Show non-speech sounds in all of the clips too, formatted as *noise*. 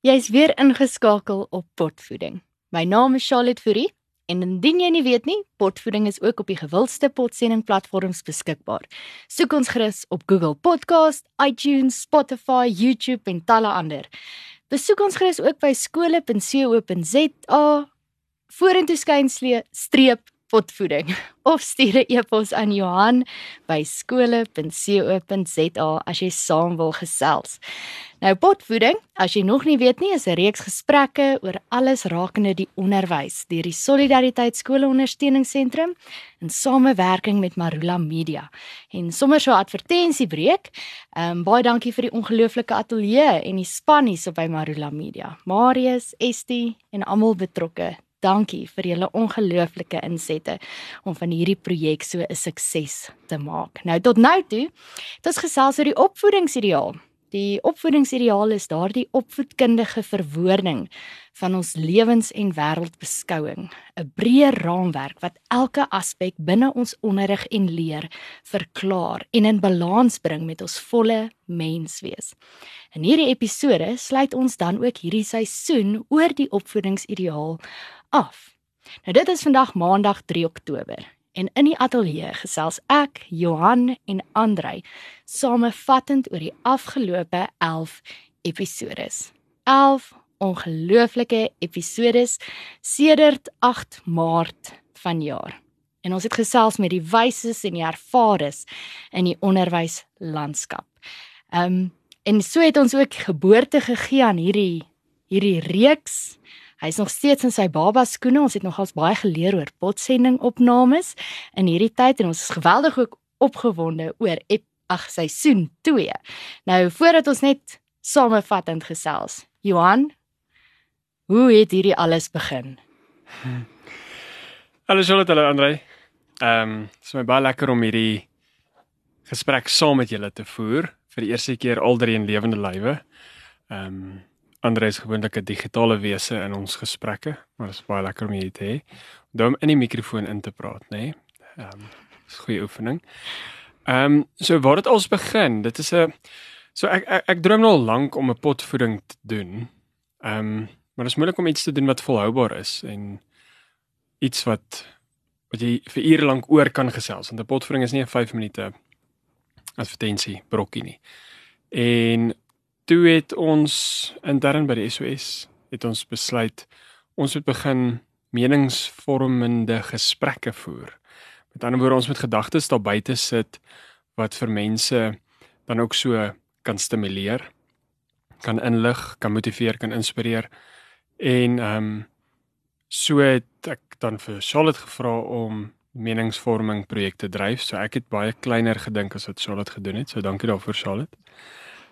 Jy's weer ingeskakel op Potvoeding. My naam is Charlotte Fourie en indien jy nie weet nie, Potvoeding is ook op die gewildste potsendingplatforms beskikbaar. Soek ons gerus op Google Podcast, iTunes, Spotify, YouTube en talle ander. Besoek ons gerus ook by skole.co.za vorentoe skynslee streep potvoeding *laughs* of stuur 'n e-pos aan Johan by skole.co.za as jy saam wil gesels. Nou potvoeding, as jy nog nie weet nie, is 'n reeks gesprekke oor alles rakende die onderwys deur die Solidariteit Skoolondersteuningsentrum in samewerking met Marula Media. En sommer so 'n advertensiebreek. Ehm um, baie dankie vir die ongelooflike ateljee en die span hier so by Marula Media. Marius, Estie en almal betrokke dankie vir julle ongelooflike insette om van hierdie projek so 'n sukses te maak. Nou tot nou toe, dit is gesels oor die opvoedingsideaal. Die opvoedingsideaal is daardie opvoedkundige verwoording van ons lewens- en wêreldbeskouing, 'n breë raamwerk wat elke aspek binne ons onderrig en leer verklaar en in balans bring met ons volle menswees. In hierdie episode sluit ons dan ook hierdie seisoen oor die opvoedingsideaal af. Nou dit is vandag Maandag 3 Oktober en in die ateljee gesels ek, Johan en Andrei samevattend oor die afgelope 11 episodes. 11 ongelooflike episodes sedert 8 Maart vanjaar. En ons het gesels met die wyses en die ervares in die onderwyslandskap. Ehm um, en so het ons ook geboorte gegee aan hierdie hierdie reeks Hy's nog steeds in sy baba skoene. Ons het nogals baie geleer oor potsending opnames in hierdie tyd en ons is geweldig ook opgewonde oor ag seisoen 2. Nou voordat ons net samevattend gesels. Johan, hoe het hierdie alles begin? Hallo Charlotte, hallo Andre. Ehm, um, dit is my baie lekker om hierdie gesprek saam met julle te voer vir die eerste keer alder in lewende lywe. Ehm um, Andre is gewoonlik 'n digitale wese in ons gesprekke, maar dit is baie lekker om hier te hê. Om in die mikrofoon in te praat, nê? Nee? Ehm, um, dis 'n goeie oefening. Ehm, um, so waar dit als begin, dit is 'n so ek ek, ek droom nou al lank om 'n potvoeding te doen. Ehm, um, maar dit is moeilik om iets te doen wat volhoubaar is en iets wat wat jy vir ure lank oor kan gesels, want 'n potvoeding is nie 'n 5 minute advertensie brokkie nie. En toe het ons intern by die SOS het ons besluit ons moet begin meningsvormende gesprekke voer. Met ander woorde ons moet gedagtes daar buite sit wat vir mense dan ook so kan stimuleer, kan inlig, kan motiveer, kan inspireer. En ehm um, so het ek dan vir Charlotte gevra om meningsvorming projekte dryf. So ek het baie kleiner gedink as wat Charlotte gedoen het. So dankie daarvoor Charlotte.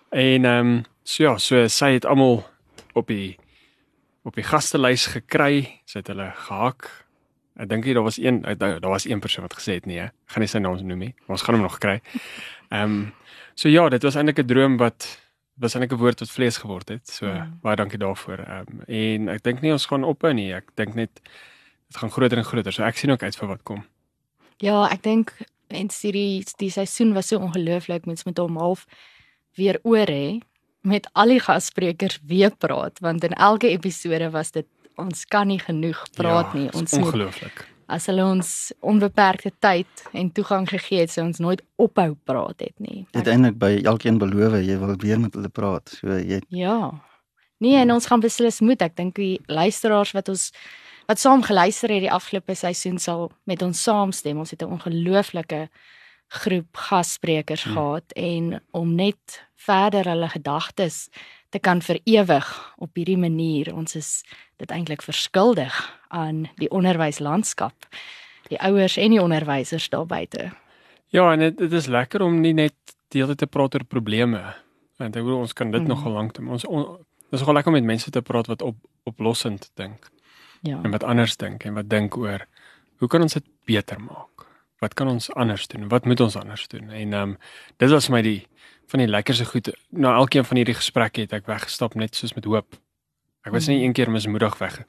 En ehm um, so ja, so sy het almal op die op die gastelys gekry. Sy het hulle gehak. Ek dink daar was een daar was een persoon wat gesê het nee, ek gaan nie sy naam noem nie. Ons gaan hom nog kry. *laughs* Ehm um, so ja, dit was eintlik 'n droom wat was eintlik 'n woord wat vlees geword het. So mm. baie dankie daarvoor. Ehm um, en ek dink nie ons gaan ophou nie. Ek dink net dit gaan groter en groter. So ek sien ook uit vir wat kom. Ja, ek dink en die die seisoen was so ongelooflik mens met hom half weer oor hê met al die gassprekers weer praat want in elke episode was dit ons kan nie genoeg praat ja, nie. ons ongelooflik. As hulle ons onbeperkte tyd en toegang gegee het sou ons nooit ophou praat het nie. Uiteindelik by elkeen beloof jy wil weer met hulle praat. So jy ja. Nee en ons gaan beslis moet. Ek dink die luisteraars wat ons wat saam geluister het die afgelope seisoen sal met ons saamstem. Ons het 'n ongelooflike groep gassprekers hmm. gehad en om net verder hulle gedagtes te kan vir ewig op hierdie manier. Ons is dit eintlik verskuldig aan die onderwyslandskap die ouers en die onderwysers daar buite. Ja en dit is lekker om nie net tyd te praat oor probleme want ek bedoel ons kan dit hmm. nogal lank doen. Ons dis nogal lekker om met mense te praat wat op oplossend dink ja. en wat anders dink en wat dink oor hoe kan ons dit beter maak wat kan ons anders doen? Wat moet ons anders doen? En ehm um, dit was my die van die lekkerste goed. Na elkeen van hierdie gesprekke het ek weggestap net soos met hoop. Ek was nie hmm. een keer mismoedig weg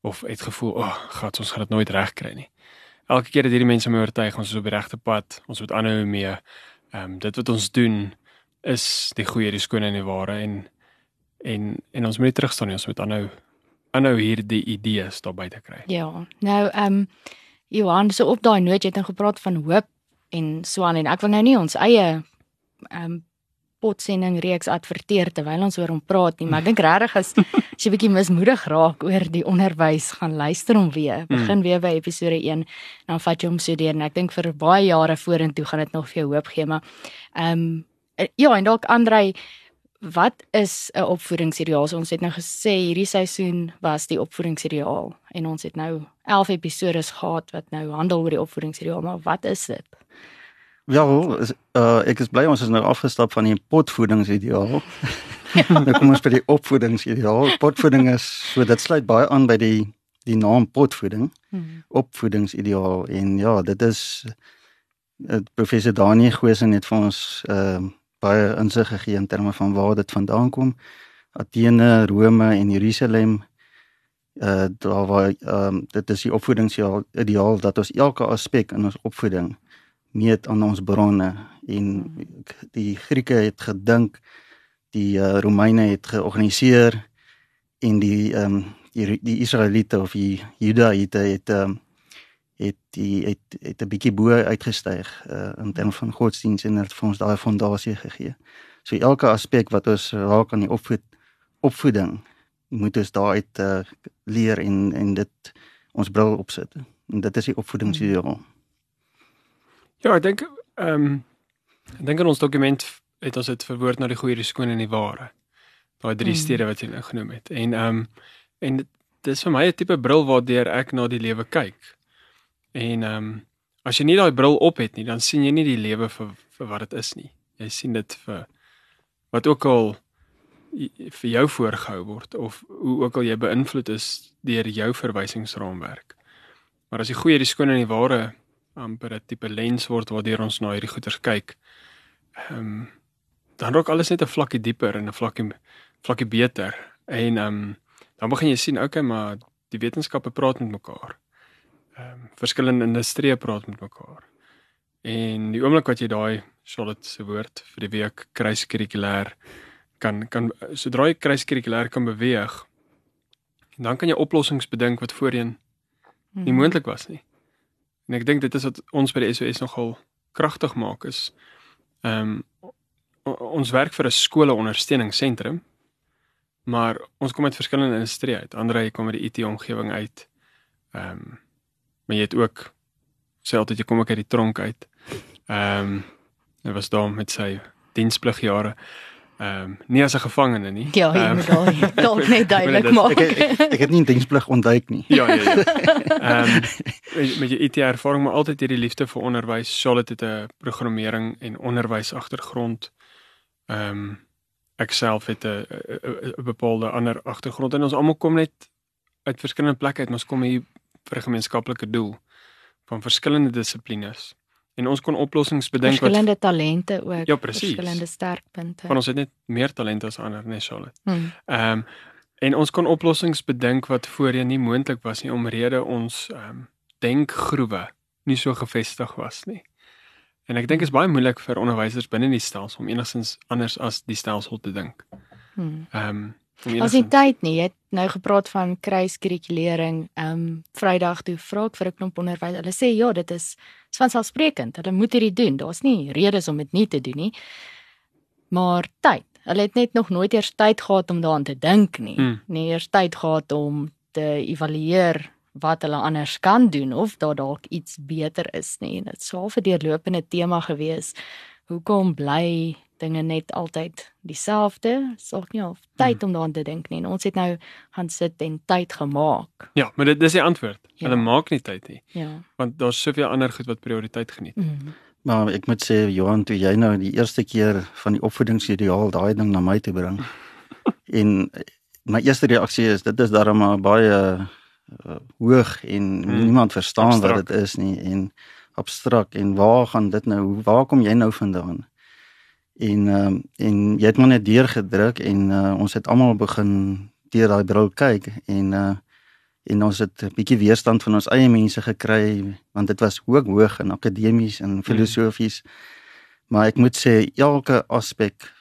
of het gevoel, "Ag, oh, God, ons gaan dit nooit regkry nie." Elke keer het hierdie mense my oortuig ons is op die regte pad. Ons moet aanhou mee. Ehm um, dit wat ons doen is die goeie, die skoon en die ware en En en ons moet nie terugstaan nie, ons moet aanhou aanhou hierdie idees daar buite kry. Ja. Nou ehm um, Johan, so op daai noot jy het nou gepraat van hoop en so aan en ek wil nou nie ons eie ehm um, potsending reeks adverteer terwyl ons oor hom praat nie, maar ek dink regtig as as jy bietjie mismoedig raak oor die onderwys, gaan luister hom weer. Begin weer by episode 1 dan vat jy hom so deur en ek dink vir baie jare vorentoe gaan dit nog vir jou hoop gee, maar ehm um, ja, en dalk Andrei Wat is 'n opvoedingsideaal? So ons het nou gesê hierdie seisoen was die opvoedingsideaal en ons het nou 11 episode gehad wat nou handel oor die opvoedingsideaal, maar wat is dit? Ja, uh, ek is bly ons is nou afgestap van die potvoedingsideaal. *laughs* nou kom ons by die opvoedingsideaal. Potvoeding is so dit sluit baie aan by die die naam potvoeding. Hmm. Opvoedingsideaal en ja, dit is uh, professor Daniel Goosen het vir ons ehm uh, baie insig gegee in terme van waar dit vandaan kom. Athene, Rome en Jerusalem. Uh daar waar ehm um, dit is die opvoedingsideaal ideaal dat ons elke aspek in ons opvoeding meet aan ons bronne en die Grieke het gedink die uh, Romeine het georganiseer en die ehm um, die, die Israeliete of die Judaïte het ehm um, het die het het 'n bietjie bo uitgestyg uh, in terme van godsdiens en het vir ons daai fondasie gegee. So elke aspek wat ons raak aan die opvoed opvoeding moet ons daaruit uh, leer en en dit ons bril opsit. En dit is die opvoedingsideaal. Ja, ek dink ehm um, ek dink in ons dokument het ons dit verwoord na die goeie, die skoon en die ware. Daai drie mm. stede wat jy nou genoem het. En ehm um, en dit is vir my 'n tipe bril waardeur ek na die lewe kyk. En ehm um, as jy nie daai bril op het nie, dan sien jy nie die lewe vir vir wat dit is nie. Jy sien dit vir wat ook al vir jou voorgehou word of hoe ook al jy beïnvloed is deur jou verwysingsraamwerk. Maar as die goeie, die skoon en die ware amper 'n tipe lens word waardeur ons na hierdie goeters kyk, ehm um, dan raak alles net 'n vlakkie dieper en 'n vlakkie vlakkie beter. En ehm um, dan begin jy sien, okay, maar die wetenskappe praat met mekaar ehm um, verskillende industrieë praat met mekaar. En die oomblik wat jy daai Charlotte se woord vir die week kruiskurrikulêr kan kan sodra jy kruiskurrikulêr kan beweeg, dan kan jy oplossings bedink wat voorheen nie mhm. moontlik was nie. En ek dink dit is wat ons by die SOS nogal kragtig maak is ehm um, ons werk vir 'n skole ondersteuningsentrum maar ons kom uit verskillende industrieë uit. Andre kom uit die IT omgewing uit. Ehm um, maar jy het ook sê altyd jy kom ook uit die tronk uit. Ehm um, hy was daar met sy dienspligjare. Ehm um, nie as 'n gevangene nie. Ja, jy um, moet daai *laughs* dalk net duidelik maak. Ek, ek, ek het nie diensplig ontduik nie. Ja, ja, ja. *laughs* Ehm um, met jou IT ervaring maar altyd hierdie liefde vir onderwys. Charlotte het 'n programmering en onderwys agtergrond. Ehm um, ek self het 'n 'n bepaalde ander agtergrond en ons almal kom net uit verskillende plekke uit. Ons kom hier vir 'n gemeenskaplike doel van verskillende dissiplines. En ons kon oplossings bedink wat verskillende talente ook, ja, precies, verskillende sterkpunte. Want ons het net meer talente as ander, nee, Charlotte. Hmm. Ehm um, en ons kon oplossings bedink wat voorheen nie moontlik was nie omrede ons ehm um, denkgroewe nie so gefestig was nie. En ek dink dit is baie moeilik vir onderwysers binne die stelsel om enigstens anders as die stelsel te dink. Hmm. Ehm um, Ons het tyd nie. Jy het nou gepraat van kruiskurrikulering. Ehm um, Vrydag toe vra ek vir 'n klomp onderwys. Hulle sê ja, dit is vanselfsprekend. Hulle moet hierdie doen. Daar's nie redes om dit nie te doen nie. Maar tyd. Hulle het net nog nooit eers tyd gehad om daaraan te dink nie. Hmm. Nie eers tyd gehad om te evalueer wat hulle anders kan doen of daar dalk iets beter is nie. Dit sou vir deurlopende tema gewees. Hoekom bly dinge net altyd dieselfde. Sorg nie of tyd hmm. om daaraan te dink nie. En ons het nou gaan sit en tyd gemaak. Ja, maar dit dis die antwoord. Ja. Hulle maak nie tyd nie. Ja. Want daar's soveel ander goed wat prioriteit geniet. Mm. Maar ek moet sê Johan, toe jy nou die eerste keer van die opvoedingsideaal daai ding na my toe bring. *laughs* en my eerste reaksie is dit is darem maar baie uh, hoog en mm. niemand verstaan abstrak. wat dit is nie en abstrakt en waar gaan dit nou waar kom jy nou vandaan? En ehm uh, en jy het maar net deurgedruk en uh, ons het almal begin deur daai bril kyk en uh en ons het 'n bietjie weerstand van ons eie mense gekry want dit was ook hoog in akademies en filosofies. Mm. Maar ek moet sê elke aspek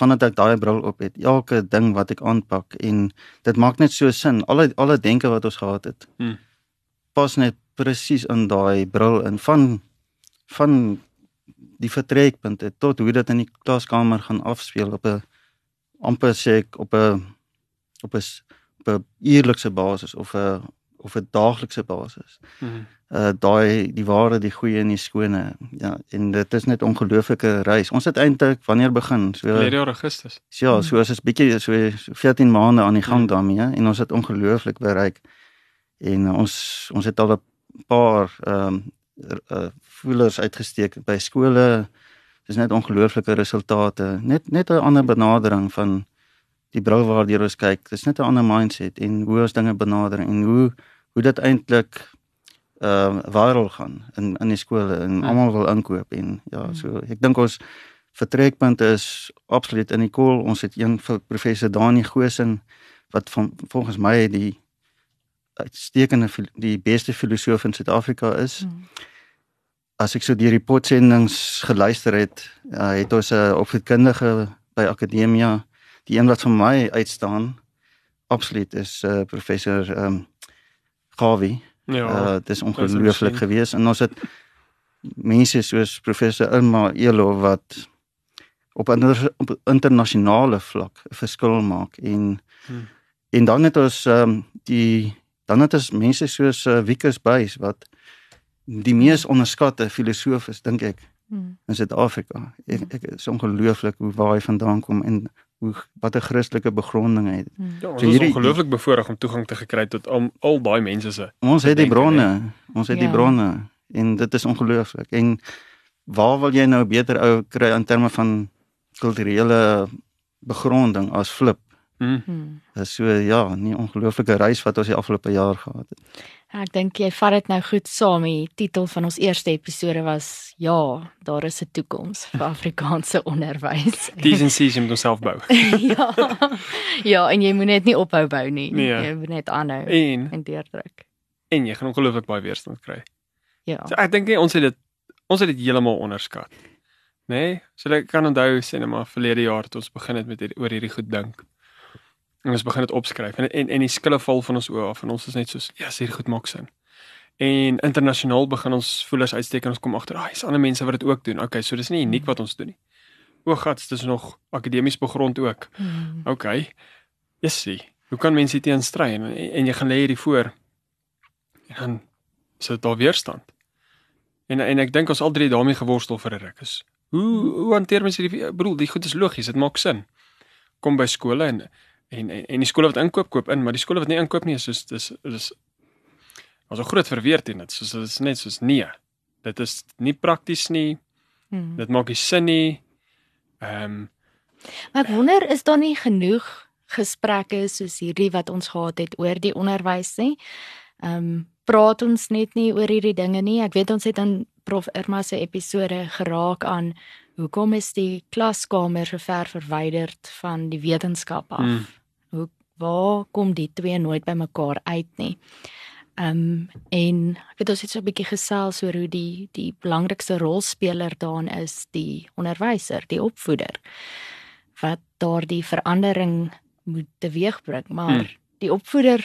vandat ek daai bril op het, elke ding wat ek aanpak en dit maak net so sin. Alle alle denke wat ons gehad het. Hmm. Pas net presies in daai bril in van van die vertrekpunte tot hoe dit in die klaskamer gaan afspeel op 'n amper sê ek op 'n op 'n op 'n uurlikse basis of 'n of 'n daaglikse basis. Mhm. Uh daai die ware, die goeie en die skone. Ja, en dit is net ongelooflike reis. Ons het eintlik wanneer begin? So Verlede jaar Augustus. Ja, so is bietjie so so 14 maande aan die gang Hmm. daarmee en ons het ongelooflik bereik. En uh, ons ons het al 'n paar ehm um, uh, voelers uitgesteek by skole. Dis net ongelooflike resultate. Net net 'n ander benadering van die bril waardeur ons kyk. Dis net 'n ander mindset en hoe ons dinge benader en hoe hoe dit eintlik ehm uh, viral gaan in in die skole en Hmm. almal wil inkoop en ja, so ek dink ons vertrekpunt is absoluut in die koel. Ons het een professor Dani Gosen wat van volgens my die uitstekende die beste filosoof in Suid-Afrika is. Hmm. As ek so deur die potsendings geluister het, uh, het ons 'n opvoedkundige by Akademia, die een wat vir my uitstaan absoluut is uh, professor ehm um, Gawie. Ja. Uh dit is sien. ongelooflik geweest en ons het mense soos professor Irma Elo wat op 'n op internasionale vlak 'n verskil maak en Hmm. en dan het ons ehm um, die dan het ons mense soos uh, Wikus Buys wat die mees onderskatte filosoof is dink ek Hmm. in Suid-Afrika. Ek, ek is ongelooflik hoe waar hy vandaan kom en hoe wat 'n Christelike begronding hy het. Hmm. Ja, ons So is hierdie- ongelooflik bevoorreg om toegang te gekry tot al, al daai mense se. Ons het die bronne. Ons het die Ja. bronne en dit is ongelooflik. En waar wil jy nou beter ou kry in terme van kulturele begronding as flip? Hmm. Hmm. Dis so ja, nie ongelooflike reis wat ons die afgelope jaar gehad het. Ek dink jy vat dit nou goed saam. Die titel van ons eerste episode was ja, daar is 'n toekoms vir Afrikaanse *laughs* onderwys. *laughs* T's en C's moet ons self bou. *laughs* ja. Ja, en jy moet net nie ophou bou nie. Nee. Jy moet net aanhou En en deurdruk. en jy gaan ongelooflik baie weerstand kry. Ja. So ek dink nie ons het dit ons het dit heeltemal onderskat. Nê? Nee? So ek kan onthou sê net maar verlede jaar het ons begin het met hierdie, oor hierdie goed dink. En ons begin dit opskryf en en en die skille val van ons oë af en ons is net soos ja, yes, hierdie goed maak sin. En internasionaal begin ons voelers uitsteek en ons kom agter, ag, ah, is ander mense wat dit ook doen. Okay, so dis nie uniek wat ons doen nie. O, gats, dis nog akademies begrond ook. Hmm. Okay. Jessie, hoe kan mense hier teen stry en en jy gaan lê hierdie voor en dan sit daar weerstand. En en ek dink ons al drie daarmee geworstel vir 'n ruk is. Hoe hoe hanteer mense hierdie bedoel, die goed is logies, dit maak sin. Kom by skole en en en, en die skole wat inkoop koop in, maar die skole wat nie inkoop nie is soos dis dis ons 'n groot verweer teen dit. Soos dit is net soos nee. Dit is nie prakties nie. Hmm. Dit maak nie sin nie. Ehm um, Maar ek wonder is daar nie genoeg gesprekke soos hierdie wat ons gehad het oor die onderwys nie. Ehm um, praat ons net nie oor hierdie dinge nie. Ek weet ons het in Prof Irma se episode geraak aan hoekom is die klaskamer so ver verwyderd van die wetenskap af? Hmm. Waar kom die twee nooit by mekaar uit nie? Ehm um, en ek weet ons het so 'n bietjie gesels oor hoe die die belangrikste rolspeler daarin is die onderwyser, die opvoeder wat daardie verandering moet teweegbring, maar Hmm. die opvoeder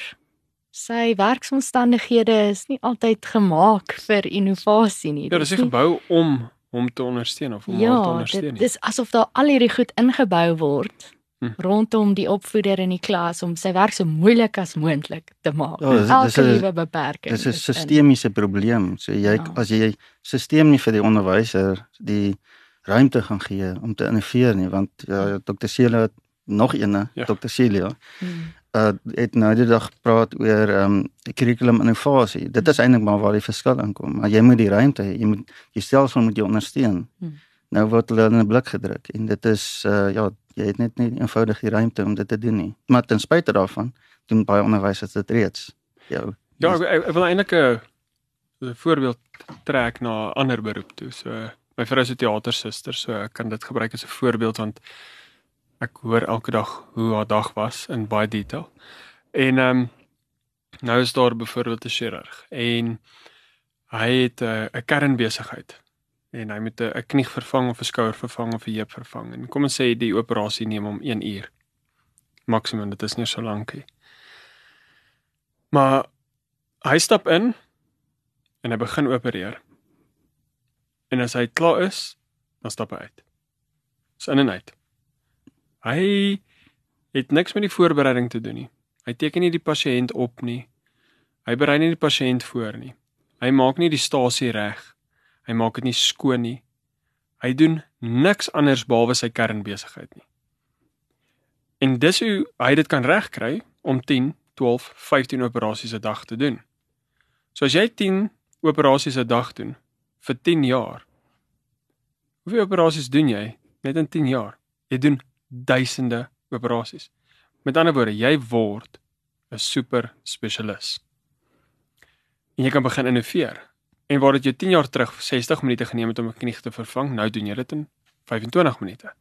sy werksomstandighede is nie altyd gemaak vir innovasie nie. Ja, dis nie gebou om hom te ondersteun of om haar te Ja, ondersteun dit nie. dis asof daar al hierdie goed ingebou word Hm. rondom die opvoeder in die klas om sy werk so moeilik as moontlik te maak. Ja, dis- Elke liewe beperking. Dis 'n sistemiese probleem. So jy Ja. as jy stelsel nie vir die onderwyser die ruimte gaan gee om te innoveer nie, want ja, Dr. Celia het nog eene, Ja. Dr. Celia, Hmm. uh het nou die dag gepraat oor ehm um, kurrikulum innovasie. Dit is eintlik maar waar die verskil inkom. Maar jy moet die ruimte hê. Jy moet die stelsel moet jou ondersteun. Hmm. Nou word hulle in 'n blik gedruk en dit is uh ja, jy het net nie eenvoudig die ruimte om dit te doen nie. Maar ten spyte daarvan doen baie onderwysers dit reeds. Jou. Ja, ek, ek, wil eintlik 'n voorbeeld trek na 'n ander beroep toe. So my vrou is 'n teatersuster, so ek kan dit gebruik as 'n voorbeeld want ek hoor elke dag hoe haar dag was in baie detail. En ehm um, nou is daar byvoorbeeld 'n chirurg en hy het 'n 'n kernbesigheid. En hy moet 'n knie vervang of 'n skouer vervang of 'n heup vervang. En kom ons sê die operasie neem hom 1 uur. Maksimum, dit is nie so lank nie. Maar hy stap in en hy begin opereer. En as hy klaar is, dan stap hy uit. Dis in en uit. Hy het niks met die voorbereiding te doen nie. Hy teken nie die pasiënt op nie. Hy berei nie die pasiënt voor nie. Hy maak nie die stasie reg Hy maak dit nie skoon nie. Hy doen niks anders behalwe sy kernbesigheid nie. En dis hoe hy dit kan regkry om 10, 12, 15 operasies 'n dag te doen. So as jy 10 operasies 'n dag doen vir 10 jaar. Hoeveel operasies doen jy net in 10 jaar? Jy doen duisende operasies. Met ander woorde, jy word 'n super spesialis. En jy kan begin innoveer. En waar dit jou 10 jaar terug 60 minute geneem het om 'n knie te vervang, nou doen jy dit in 25 minute.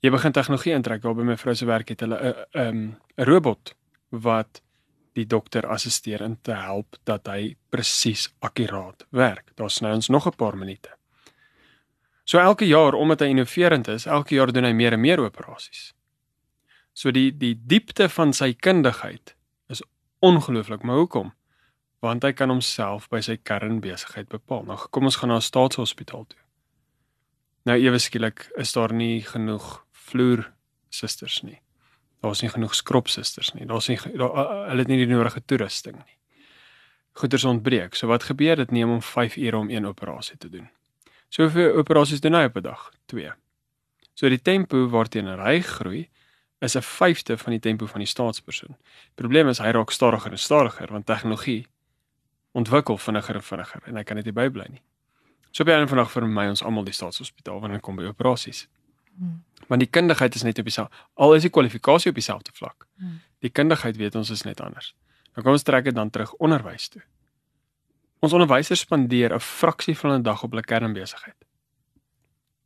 Jy begin tegnologie intrek. Daar by my vrou se werk het hulle 'n 'n 'n robot wat die dokter assisteer in te help dat hy presies akkuraat werk. Daar's nou ons nog 'n paar minute. So elke jaar omdat hy innoverend is, elke jaar doen hy meer en meer operasies. So die die diepte van sy kundigheid is ongelooflik, maar hoekom? Want hy kan homself by sy kernbesigheid bepaal. Nou kom ons gaan na 'n staatshospitaal toe. Nou ewe skielik is daar nie genoeg vloer susters nie. Daar's nie genoeg skrop susters nie. Daar's nie daar, hulle het nie die nodige toerusting nie. Goeders ontbreek. So wat gebeur? Dit neem hom 5 ure om een operasie te doen. So hoeveel operasies doen hy op 'n dag? 2. So die tempo waarteen hy groei is 'n vyfde van die tempo van die staatspersoon. Die probleem is hy raak stadiger en stadiger want tegnologie ontwikkel vinniger en vinniger en hy kan net nie bybly nie. So op 'n ander vandag vir my ons almal die staatshospitaal wanneer kom by operasies. Hmm. Want die kundigheid is net op dieselfde al is die kwalifikasie op dieselfde vlak. Hmm. Die kundigheid weet ons is net anders. Nou kom ons trek dit dan terug onderwys toe. Ons onderwysers spandeer 'n fraksie van 'n dag op hulle kernbesigheid.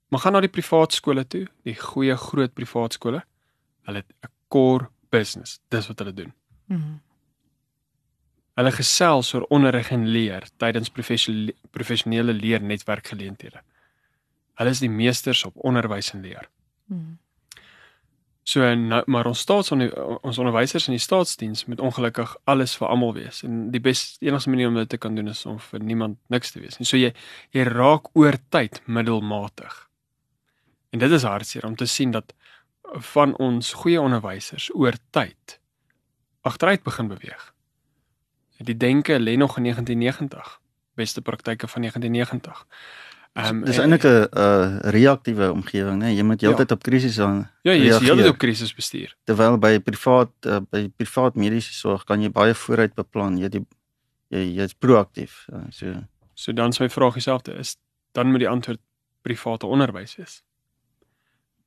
Maar gaan na die privaat skole toe, die goeie groot privaat skole. Hulle het 'n core business. Dis wat hulle doen. Hmm. Hulle gesels oor onderrig en leer tydens professionele leernetwerkgeleenthede. Hulle is die meesters op onderwys en leer. Hmm. So nou, maar ons staats ons onderwysers in die staatsdiens moet ongelukkig alles vir almal wees en die beste enigste manier om dit te kan doen is om vir niemand niks te wees nie. So jy jy raak oor tyd middelmatig. En dit is hartseer om te sien dat van ons goeie onderwysers oor tyd agteruit begin beweeg. Die denke lê nog in 1990. Beste praktyke van 1990. Ehm um, dis eintlik 'n uh, reaktiewe omgewing, né? Jy moet heeltyd ja. op krisis aan. Ja, jy is heeltyd op krisis bestuur. Terwyl by privaat uh, by privaat mediese sorg kan jy baie vooruit beplan. Jy die jy jy's proaktief. Uh, so so dan sou my vraag jouself is dan moet die antwoord private onderwys wees.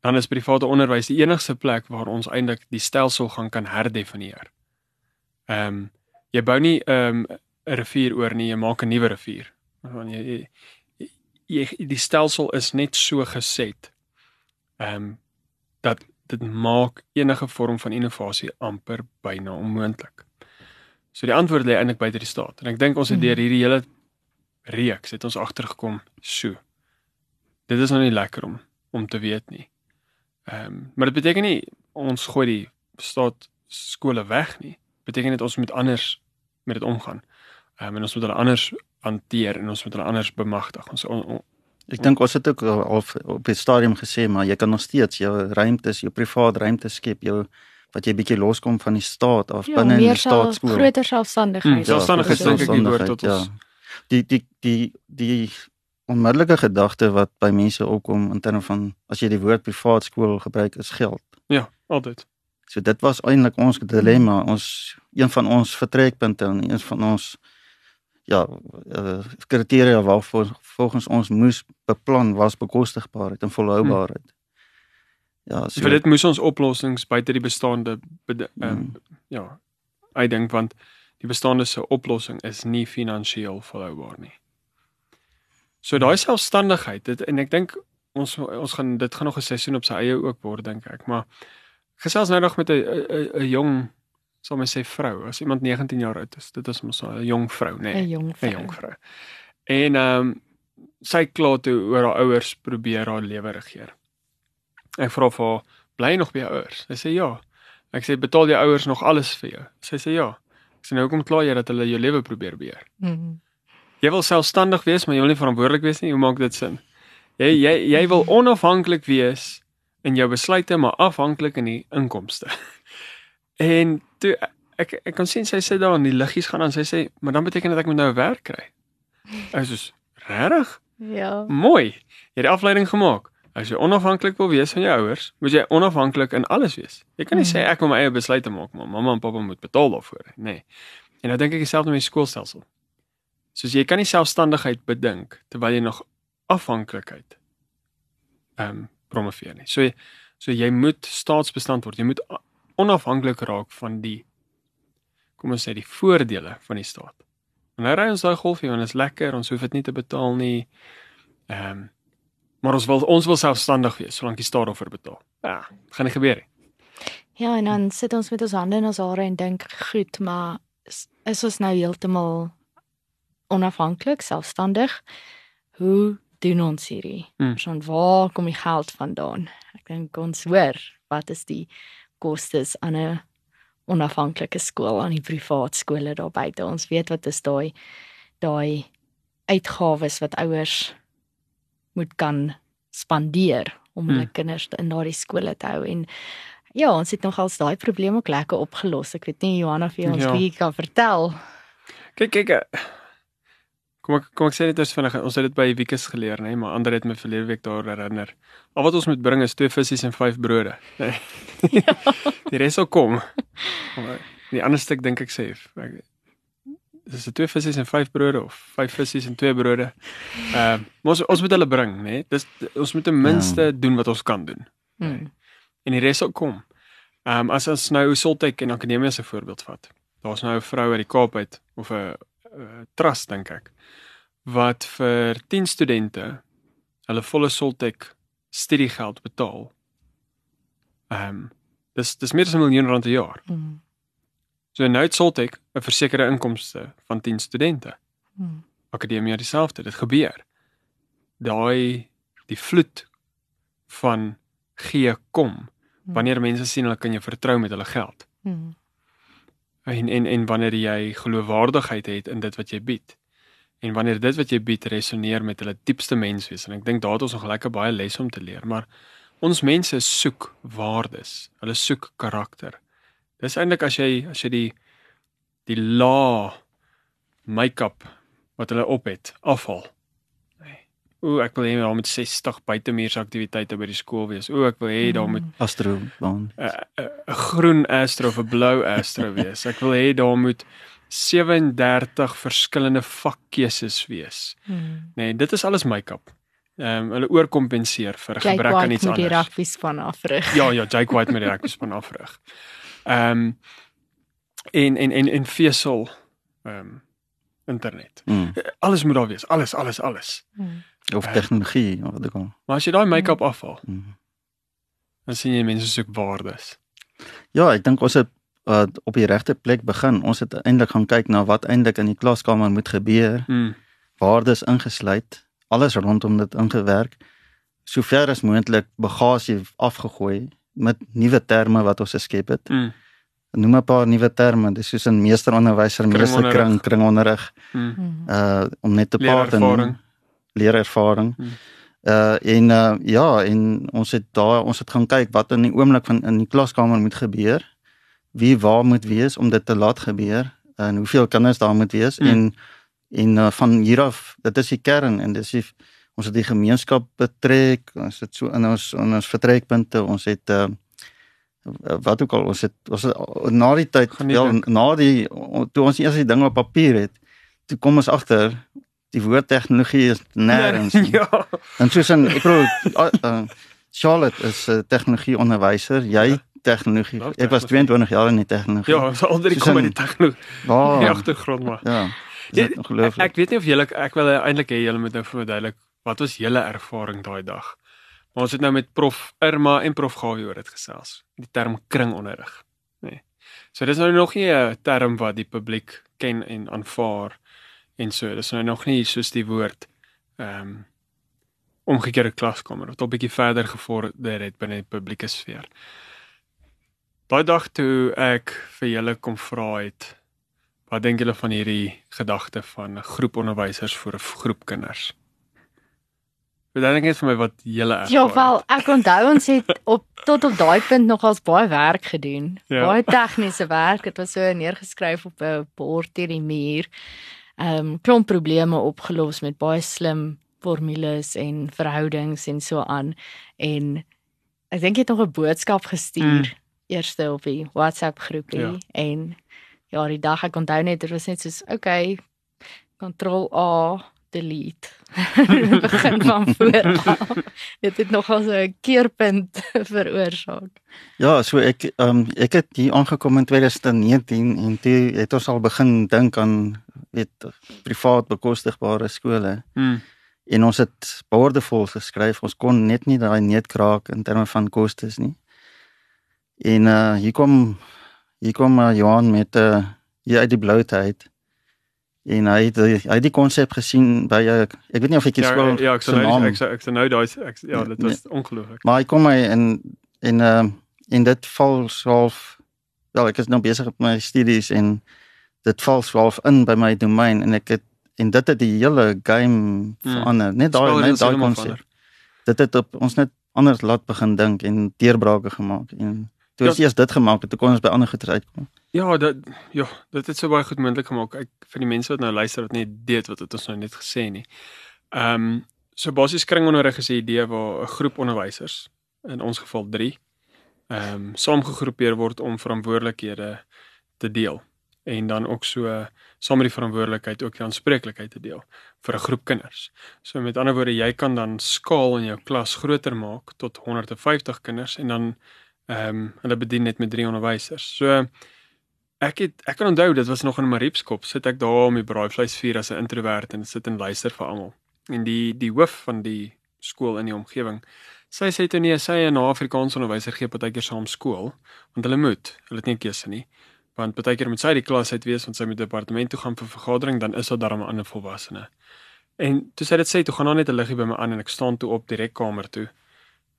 Dan is private onderwys die enigste plek waar ons eintlik die stelsel gaan kan herdefinieer. Ehm um, jy bou nie 'n um, rivier oor nie, jy maak 'n nuwe rivier. Want jy, jy, jy die stelsel is net so geset. Ehm um, dat dit maak enige vorm van innovasie amper byna onmoontlik. So die antwoord lê eintlik buite die staat. En ek dink ons het deur hmm. hierdie hele reeks het ons agtergekom so. Dit is nou nie lekker om om te weet nie. Ehm um, maar dit beteken nie ons gooi die staat skole weg nie. Beteken dit ons moet anders met dit omgaan. Ehm um, en ons moet hulle anders hanteer en ons moet hulle anders bemagtig. Ons on, on, Ek dink ons het ook op op die stadium gesê maar jy kan nog steeds jou ruimtes, jou privaat ruimtes skep, jou wat jy bietjie loskom van die staat of ja, binne in die staatskool. Groter selfstandigheid. Hmm, selfstandigheid dink ek die woord tot ja. ons. Die die die die onmiddellike gedagte wat by mense opkom in terme van as jy die woord privaat skool gebruik is geld. Ja, altyd. So dit was eintlik ons dilemma, ons een van ons vertrekpunte en een van ons ja, uh, kriteria waar volgens ons moes beplan was bekostigbaarheid en volhoubaarheid. Hmm. Ja, so vir dit moes ons oplossings buite die bestaande ehm um, ja, ek dink want die bestaande se oplossing is nie finansiëel volhoubaar nie. So daai selfstandigheid, dit en ek dink ons ons gaan dit gaan nog 'n seisoen op sy eie ook word dink ek, maar gesels nou nog met 'n 'n jong sal my sê vrou, as iemand 19 jaar oud is, dit is mos 'n jong vrou, nê? Nee, 'n jong vrou. 'n jong vrou. En ehm um, sy kla toe oor haar ouers probeer haar lewe regeer. Ek vra vir haar, "Bly nog by jou ouers?" Sy sê ja. Ek sê, "Betaal jou ouers nog alles vir jou?" Sy sê ja. Ek sê, "Nou hoekom kla jy dat hulle jou lewe probeer beheer?" Mm. Jy wil selfstandig wees, maar jy wil nie verantwoordelik wees nie. Hoe maak dit sin? Jy jy jy wil onafhanklik wees in jou besluite, maar afhanklik in die inkomste. *laughs* En toe ek ek kan sien sy sit daar en die liggies gaan aan. Sy sê, "Maar dan beteken dit ek moet nou 'n werk kry." Ek sê, "Regtig? Ja. Mooi. Jy het die afleiding gemaak. As jy onafhanklik wil wees van jou ouers, moet jy onafhanklik in alles wees. Jy kan nie Mhm. sê ek wil my eie besluite maak, maar mamma en pappa moet betaal daarvoor nie. Nee. En nou dink ek dieselfde met die skoolstelsel. Soos jy kan nie selfstandigheid bedink terwyl jy nog afhanklikheid ehm um, promoveer nie. So so jy moet staatsbestand word. Jy moet onafhanklik raak van die kom ons sê die voordele van die staat. En nou ry ons daai golfie want dit is lekker, ons hoef dit nie te betaal nie. Ehm um, maar ons wil ons wil selfstandig wees solank die staat daarvoor betaal. Ja, gaan nie gebeur nie. Ja, en dan sit ons met ons hande in ons hare en dink, goed, maar is ons nou heeltemal onafhanklik, selfstandig? Hoe doen ons hierdie? Hmm. Van waar kom die geld vandaan? Ek dink ons hoor wat is die kostes aan 'n onafhanklike skool aan die privaat skole daar buite. Ons weet wat is daai daai uitgawes wat ouers moet kan spandeer om hulle Hmm. kinders in daardie skole te hou en ja, ons het nogals daai probleem ook lekker opgelos. Ek weet nie Johanna jy ons Ja. bietjie kan vertel. Kyk kyk. Kom ek kom ek sê dit is vinnig. Ons het dit by Wiekes geleer, nê, maar ander het my verlede week daar herinner. Al wat ons moet bring is twee visse en vyf brode. Nee. *laughs* Ja. die res sal kom. Maar die ander stuk dink ek sê ek dis twee visse en vyf brode of vyf visse en twee brode. Ehm uh, ons ons moet hulle bring, nê. Dis ons moet ten minste ja. doen wat ons kan doen. Hmm. en die res sal kom. Ehm um, as ons nou Soltech en Akademie as 'n voorbeeld vat. Daar's nou 'n vrou uit die Kaap uit of 'n trust dink ek wat vir 10 studente hulle volle Soltech studiegeld betaal. Ehm um, dis dis meer as 'n miljoen rand 'n jaar. Hmm. So nou het Soltech 'n versekerde inkomste van 10 studente. Hmm. Akademie dieselfde. Dit gebeur. Daai die vloed van gee kom wanneer mense sien hulle kan jou vertrou met hulle geld. Hmm. En en en wanneer jy geloofwaardigheid het in dit wat jy bied. En wanneer dit wat jy bied resoneer met hulle diepste menswees en ek dink daar het ons nog lekker baie lesse om te leer, maar ons mense soek waardes. Hulle soek karakter. Dis eintlik as jy as jy die die la make-up wat hulle op het afval. Ooh, ek wil hê daar moet 60 buitemuurse aktiwiteite by die skool wees. Ooh, ek wil hê daar moet Astro baan. 'n 'n 'n groen astro of 'n blou astro wees. Ek wil hê daar moet 37 verskillende vakkeuses wees. Hmm. Nee, dit is alles make-up. Ehm um, hulle oorkompenseer vir 'n Jake gebrek aan White iets moet die anders. rugby span afrig. Ja, ja, Jake White met die rugby span afrig. Ehm um, en en en en vesel ehm um, internet. Mm. Alles moet daar wees. Alles, alles, alles. Hmm. Of tegnologie, wat ek al. Maar as jy daai make-up afval, Mm. dan sien jy mense soek waardes. Ja, ek dink ons het uh, op die regte plek begin. Ons het eintlik gaan kyk na wat eintlik in die klaskamer moet gebeur. Mm. Waardes ingesluit, alles rondom dit ingewerk. Sover as moontlik bagasie afgegooi met nuwe terme wat ons geskep het. Mm. Noem 'n paar nuwe terme, dis soos 'n meesteronderwyser, meesterkring, kringonderrig, Mm. Hmm. uh om net 'n paar te noem. Leerervaring. Hmm. Uh en uh ja, en ons het daar ons het gaan kyk wat in die oomblik van in die klaskamer moet gebeur. Wie waar moet wees om dit te laat gebeur en hoeveel kinders daar moet wees Hmm. en en uh, van hier af, dit is die kern en dis die ons het die gemeenskap betrek, ons het so in ons in ons vertrekpunte, ons het uh wat ook al ons het ons het, na die tyd wel na die toe ons eers die ding op papier het toe kom ons agter die woord tegnologie is nêrens nie. *laughs* ja. En soos in ek bedoel uh, uh, Charlotte is 'n uh, tegnologie onderwyser, jy Ja. tegnologie. Ek was tegnologie. 22 jaar in die tegnologie. Ja, so drie Soos kom in- die tegnologie Waar? die agtergrond maar. Ja. Dit ongelooflik. Ek weet nie of julle ek wil eintlik hê julle moet nou vir my duidelik wat was julle ervaring daai dag. Maar ons het nou met prof Irma en prof Gawie oor dit gesels. Die term kringonderrig, nê. Nee. So dis nou nog nie 'n term wat die publiek ken en aanvaar en so. Dis nou nog nie soos die woord ehm um, omgekeerde klaskamer wat al bietjie verder gevorder het binne die publieke sfeer. Daai dag toe ek vir julle kom vra het, wat dink julle van hierdie gedagte van 'n groep onderwysers vir 'n groep kinders? Dink jy vir my wat julle ervaar? Ja, wel, ek onthou ons het op tot op daai punt nogals baie werk gedoen. Ja. Baie tegniese werk. Dit was so neergeskryf op 'n bord teen die muur. Ehm um, klomp probleme opgelos met baie slim formules en verhoudings en so aan en ek dink jy het nog 'n boodskap gestuur Mm. eerste op die WhatsApp groepie Ja. en ja, die dag ek onthou net dit was net soos okay, control A delete. *laughs* Begin van voor af. Dit het nogal so 'n keerpunt *laughs* veroorsaak. Ja, so ek ehm um, ek het hier aangekom in 2019 en toe het ons al begin dink aan weet privaat bekostigbare skole Hmm. en ons het boordevol geskryf. Ons kon net nie daai neet kraak in terme van kostes nie. En uh hier kom hier kom uh, Johan met 'n uh, hier uit die blou tyd. En hy het hy het die konsep gesien by 'n ek weet nie of ek Ja, skool ja, ek sou nou ek sou ek sou nou daai ek ja, Ja, dit was ongelooflik. Maar hy kom my in en ehm en dit val swaalf wel ek is nou besig met my studies en dit val swaalf in by my domein en ek het en dit het die hele game verander. Net daai net daai konsep. Dit het op ons net anders laat begin dink en deurbrake gemaak en toe ons Ja. eers dit gemaak het, toe kon ons by ander goeie uitkom. Ja, dit ja, dit het so baie goed moontlik gemaak. Ek vir die mense wat nou luister wat nie weet wat het ons nou net gesê nie. Ehm um, so basies kringonderrig is 'n idee waar 'n groep onderwysers, in ons geval 3, ehm um, saamgegroepeer word om verantwoordelikhede te deel en dan ook so saam met die verantwoordelikheid ook die aanspreeklikheid te deel vir 'n groep kinders. So met ander woorde, jy kan dan skaal in jou klas groter maak tot 150 kinders en dan ehm um, hulle bedien net met 3 onderwysers. So ek het ek kan onthou dit was nog in Mariepskop sit ek daar om die braaivleis vier as 'n introwert en sit en luister vir almal. En die die hoof van die skool in die omgewing sy sê toe nee, sy 'n Afrikaans onderwyser gee partykeer saam skool want hulle moet, hulle het nie keuse nie. Want partykeer moet sy die klas uit wees want sy moet departement toe gaan vir vergadering, dan is daar darm 'n ander volwassene. En toe sy dit sê, toe gaan daar net 'n liggie by my aan en ek staan toe op direk kamer toe.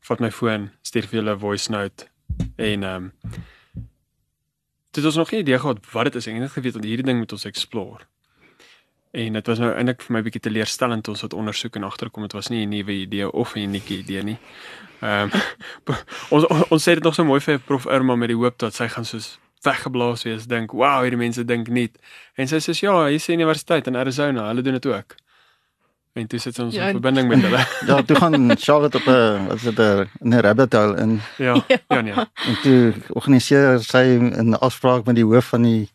Vat my foon, stuur vir julle 'n voice note en ehm um, dit was nog nie idee gehad wat dit is. Het net geweet dat hierdie ding moet ons explore. En dit was nou eintlik vir my bietjie teleurstellend ons het ondersoek en agterkom dit was nie 'n nuwe idee of 'n unieke idee nie. Ehm *laughs* um, ons ons sê dit nog so mooi vir prof Irma met die hoop dat sy gaan soos weggeblaas wees dink, "Wow, hierdie mense dink nie." En sy sê, "Ja, hier is die universiteit in Arizona, hulle doen dit ook." En toe sit ons Ja, in en- verbinding met hulle. *laughs* Ja, toe gaan Charlotte op 'n wat is dit 'n 'n rabbit hole in *laughs* Ja, ja nee. en toe organiseer sy 'n afspraak met die hoof van die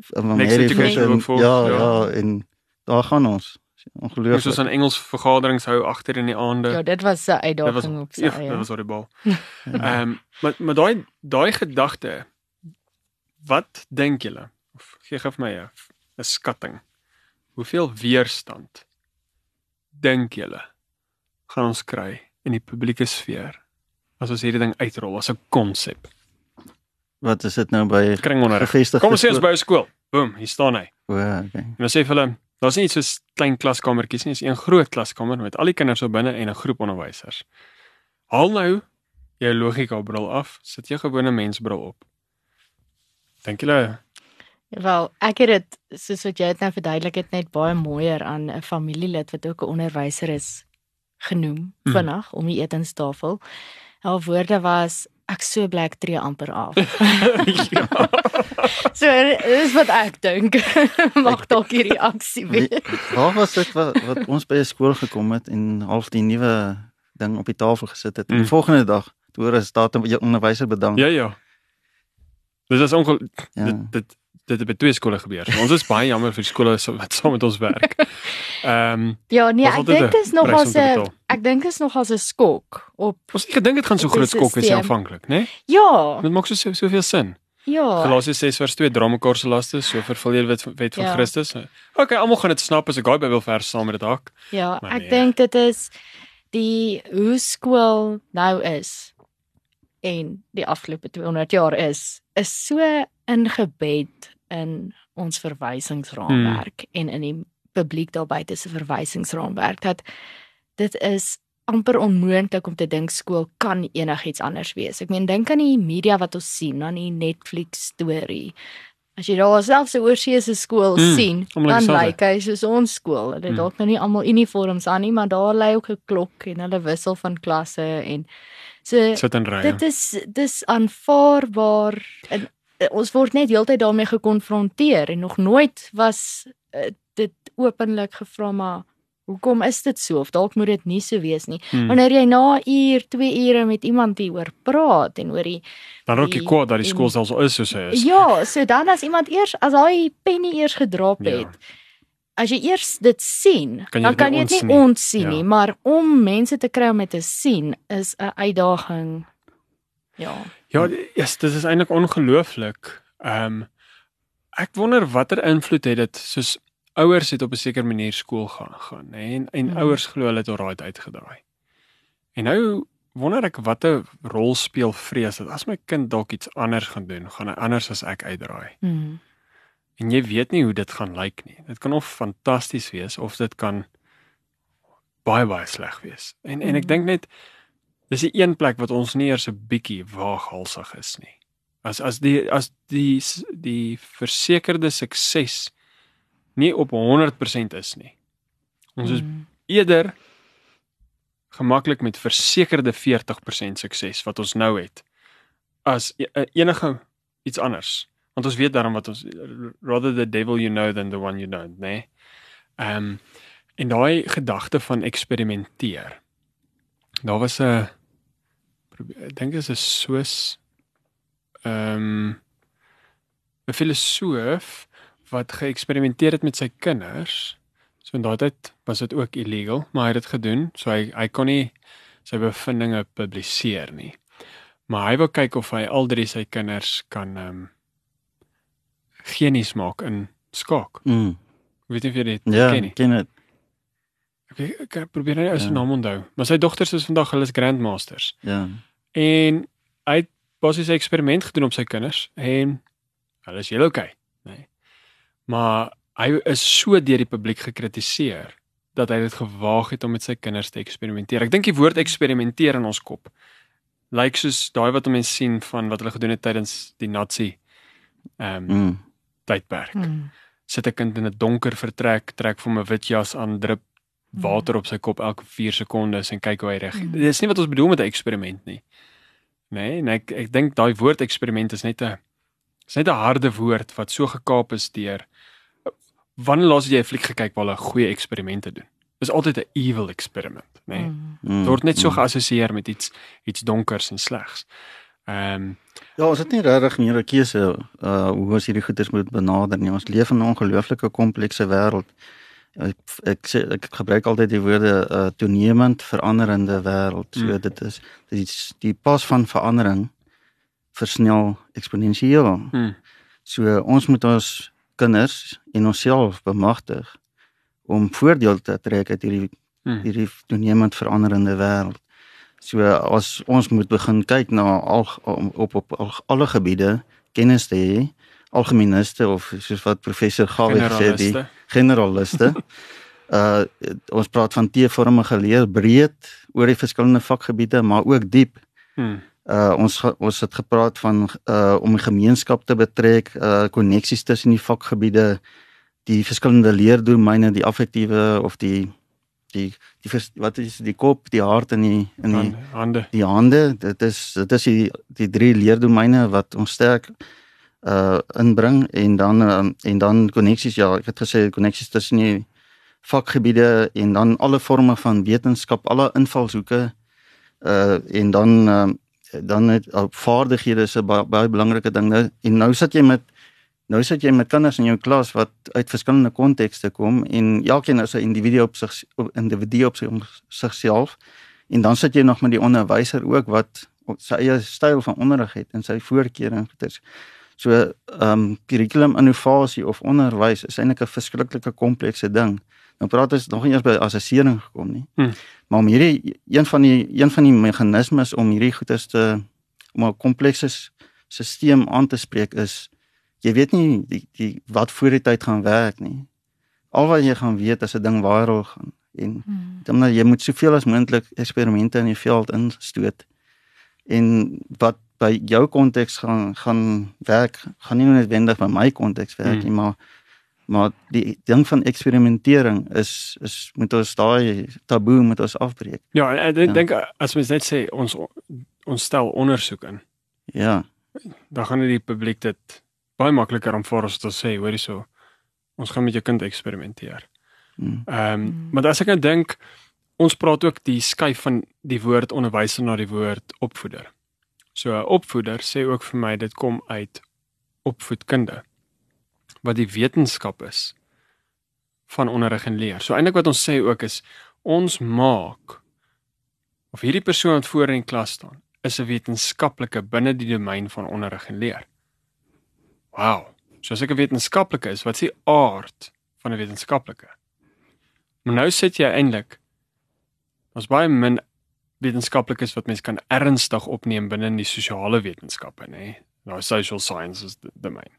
van Vision. Workforce, Ja, ja. ja, en daar gaan ons. Ongelooflik. ons aan Engels vergaderings hou agter in die aande. Ja, dit was 'n dit was uitdaging op sy ja, eie. dit was horrible. *laughs* Ehm um, maar maar daai daai gedagte wat dink julle? Of gee vir my 'n skatting. Hoeveel weerstand dink julle gaan ons kry in die publieke sfeer as ons hierdie ding uitrol as 'n konsep? Wat is dit nou by gevestigde Kom ons sê ons by 'n skool. Boom, hier staan hy. O, okay. En dan sê vir hulle, daar's nie iets soos klein klaskamertjies nie, dis een groot klaskamer met al die kinders op binne en 'n groep onderwysers. Haal nou jou logika bril af, sit jou gewone mensbril op. Dink julle Wel, ek het dit soos wat jy dit nou verduidelik het net baie mooier aan 'n familielid wat ook 'n onderwyser is genoem Mhm. vinnig om die etenstafel. Haar woorde was ek so bly ek tree amper af. *laughs* ja. *laughs* so dis wat ek dink. *laughs* Mag dalk hierdie reaksie Wie- wees. Waar was dit wat, wat ons by 'n skool gekom het en half die nuwe ding op die tafel gesit het. En Mm. die volgende dag, toe hoor 'n onderwyser bedank. Ja ja. Dit is onkel Ja. dit dit dit het by twee skole gebeur. So, ons is baie jammer vir die skole so- wat saam met ons werk. Ehm um, Ja, nee, ek dink een dis nog as 'n ek dink is nog as 'n skok op ons het gedink dit gaan so groot skok wees aanvanklik, né? Nee? ja, Dit maak so so- soveel sin. ja. Galasiërs 6 vers 2 dra mekaar se laste, so vervul jy die wet, wet van Ja. Christus. Okay, almal gaan dit snap as ek daai Bybelvers saam met dit hak. Ja, Maar ek nee. dink dit is die hoe skool nou is en die afgelope 200 jaar is is so ingebed in ons verwysingsraamwerk hmm. en in die publiek daar buite se verwysingsraamwerk dat dit is amper onmoontlik om te dink skool kan enigiets anders wees. Ek meen dink aan die media wat ons sien, aan die Netflix storie. As jy daar selfs 'n oorsese skool Mm, sien, dan lyk hy soos ons skool. Hulle het Mm. dalk nou nie almal uniforms aan nie, maar daar lê ook 'n klok en hulle wissel van klasse en so in dit is dis aanvaarbaar uh, ons word net heeltyd daarmee gekonfronteer en nog nooit was uh, dit openlik gevra maar hoekom is dit so of dalk moet dit nie so wees nie. Hmm. Wanneer jy na 'n uur, 2 ure met iemand hieroor praat en oor die Dan raak jy kwaad dat die en- skool selfs al is soos hy is. Ja, so dan as iemand eers as hy penny eers gedrop Ja. het. As jy eers dit sien, Kan dan kan nie jy dit ontsien nie nie. ontsien Ja. nie, maar om mense te kry om dit te sien is 'n uitdaging. Ja. Ja, yes, dit is eintlik ongelooflik. Ehm um, ek wonder watter invloed het dit soos ouers het op 'n sekere manier skool gaan gaan, nê? En en Mhm. ouers glo hulle het alraai uitgedraai. En nou wonder ek watter rol speel vrees dat as my kind dalk iets anders gaan doen, gaan hy anders as ek uitdraai. Hmm. En jy weet nie hoe dit gaan lyk nie. Dit kan of fantasties wees of dit kan baie baie sleg wees. En en ek Mhm. dink net dis die een plek wat ons nie eers 'n bietjie waaghalsig is nie. As as die as die die versekerde sukses nie op 100% is nie. Ons is Hmm. eerder gemaklik met versekerde 40% sukses wat ons nou het as e- e- enige iets anders. Want ons weet daarom wat ons rather the devil you know than the one you don't, né? Nee? Ehm um, en daai gedagte van eksperimenteer. Daar was 'n probeer- ek dink dit is 'n Swiss ehm um, 'n filosoof wat geëksperimenteer het met sy kinders. So in daai tyd was dit ook illegal, maar hy het dit gedoen. So hy hy kon nie sy bevindinge publiseer nie. Maar hy wou kyk of hy al drie sy kinders kan ehm um, genies maak in skaak. Mm. Ek weet nie of jy dit Ja, ken nie. ken dit. Ek, ek probeer nou sy Ja. naam onthou. Maar sy dogters is vandag hulle is grandmasters. Ja. En hy het basies 'n eksperiment gedoen op sy kinders en hulle is heel okay, nê. Nee. Maar hy is so deur die publiek gekritiseer dat hy dit gewaag het om met sy kinders te eksperimenteer. Ek dink die woord eksperimenteer in ons kop lyk soos daai wat mense sien van wat hulle gedoen het tydens die Nazi ehm um, Mm. tydperk. Hmm. Sit 'n kind in 'n donker vertrek, trek vir hom 'n wit jas aan, drup water op sy kop elke 4 sekondes en kyk hoe hy reageer. Mm. Dit is nie wat ons bedoel met 'n eksperiment nie. Nee, en ek ek dink daai woord eksperiment is net 'n is net 'n harde woord wat so gekaap is deur wanneer laas het jy 'n fliek gekyk waar hulle goeie eksperimente doen? Dis altyd 'n evil experiment, nê? Nee? Hmm. Mm. Dit word net so Mm. geassosieer met iets iets donkers en slegs. Ehm um, Ja, ons het nie regtig meer 'n keuse uh hoe ons hierdie goeders moet benader nie. Ons leef in 'n ongelooflike komplekse wêreld. Ek ek sê ek gebruik altyd die woorde uh toenemend veranderende wêreld. So Mm. dit is dit is die pas van verandering versnel eksponensieel. hmm, So ons moet ons kinders en onsself bemagtig om voordeel te trek uit hierdie hmm, hierdie toenemend veranderende wêreld. So as ons moet begin kyk na al op op al, alle gebiede kennis te hê, algemeniste of soos wat professor Gawie gesê het, die generaliste. *laughs* uh ons praat van T-vormige leer breed oor die verskillende vakgebiede, maar ook diep. Hmm, Uh ons ons het gepraat van uh om die gemeenskap te betrek, uh koneksies tussen die vakgebiede, die verskillende leerdomeine, die affektiewe of die die die vers- wat is die kop, die hart en die in die hande. die hande. Dit is dit is die die drie leerdomeine wat ons sterk uh inbring en dan uh, en dan koneksies. Ja, ek het gesê koneksies tussen die vakgebiede en dan alle forme van wetenskap, alle invalshoeke uh en dan uh, dan het uh, vaardighede is 'n baie, baie belangrike ding. Nou en nou sit jy met nou sit jy met kinders in jou klas wat uit verskillende kontekste kom en elkeen is 'n individu op sig individu op sig- sigself. En dan sit jy nog met die onderwyser ook wat sy eie styl van onderrig het en sy voorkeure en goeders. So ehm um, kurrikulum innovasie of onderwys is eintlik 'n verskriklike komplekse ding. Nou praat ons nog nie eers by assessering gekom nie. Hmm. Maar om hierdie een van die een van die meganismes om hierdie goeders te om 'n komplekse stelsel aan te spreek is jy weet nie die, die wat voor die tyd gaan werk nie. Al wat jy gaan weet as 'n ding viral gaan en Hmm. dan jy moet soveel as moontlik eksperimente in die veld instoot. En wat by jou konteks gaan gaan werk, gaan nie noodwendig by my konteks werk Mm. nie, maar maar die ding van eksperimentering is is moet ons daai taboe moet ons afbreek. Ja, en ek Ja. dink as mens net sê ons ons stel ondersoek in, Ja. dan gaan die publiek dit baie makliker aanvaar as wat ons sê, hoorie so. Ons gaan met jou kind eksperimenteer. Mm. Ehm, um, Mm. maar as ek nou dink ons praat ook die skuif van die woord onderwyser na die woord opvoeder. So 'n opvoeder sê ook vir my dit kom uit opvoedkunde wat die wetenskap is van onderrig en leer. So eintlik wat ons sê ook is ons maak of hierdie persoon wat voor in die klas staan is 'n wetenskaplike binne die domein van onderrig en leer. Wow. So as ek 'n wetenskaplike is, wat is die aard van 'n wetenskaplike? Maar nou sit jy eintlik ons baie min wetenskaplikes wat mens kan ernstig opneem binne in die sosiale wetenskappe, nê? Nou social sciences domein.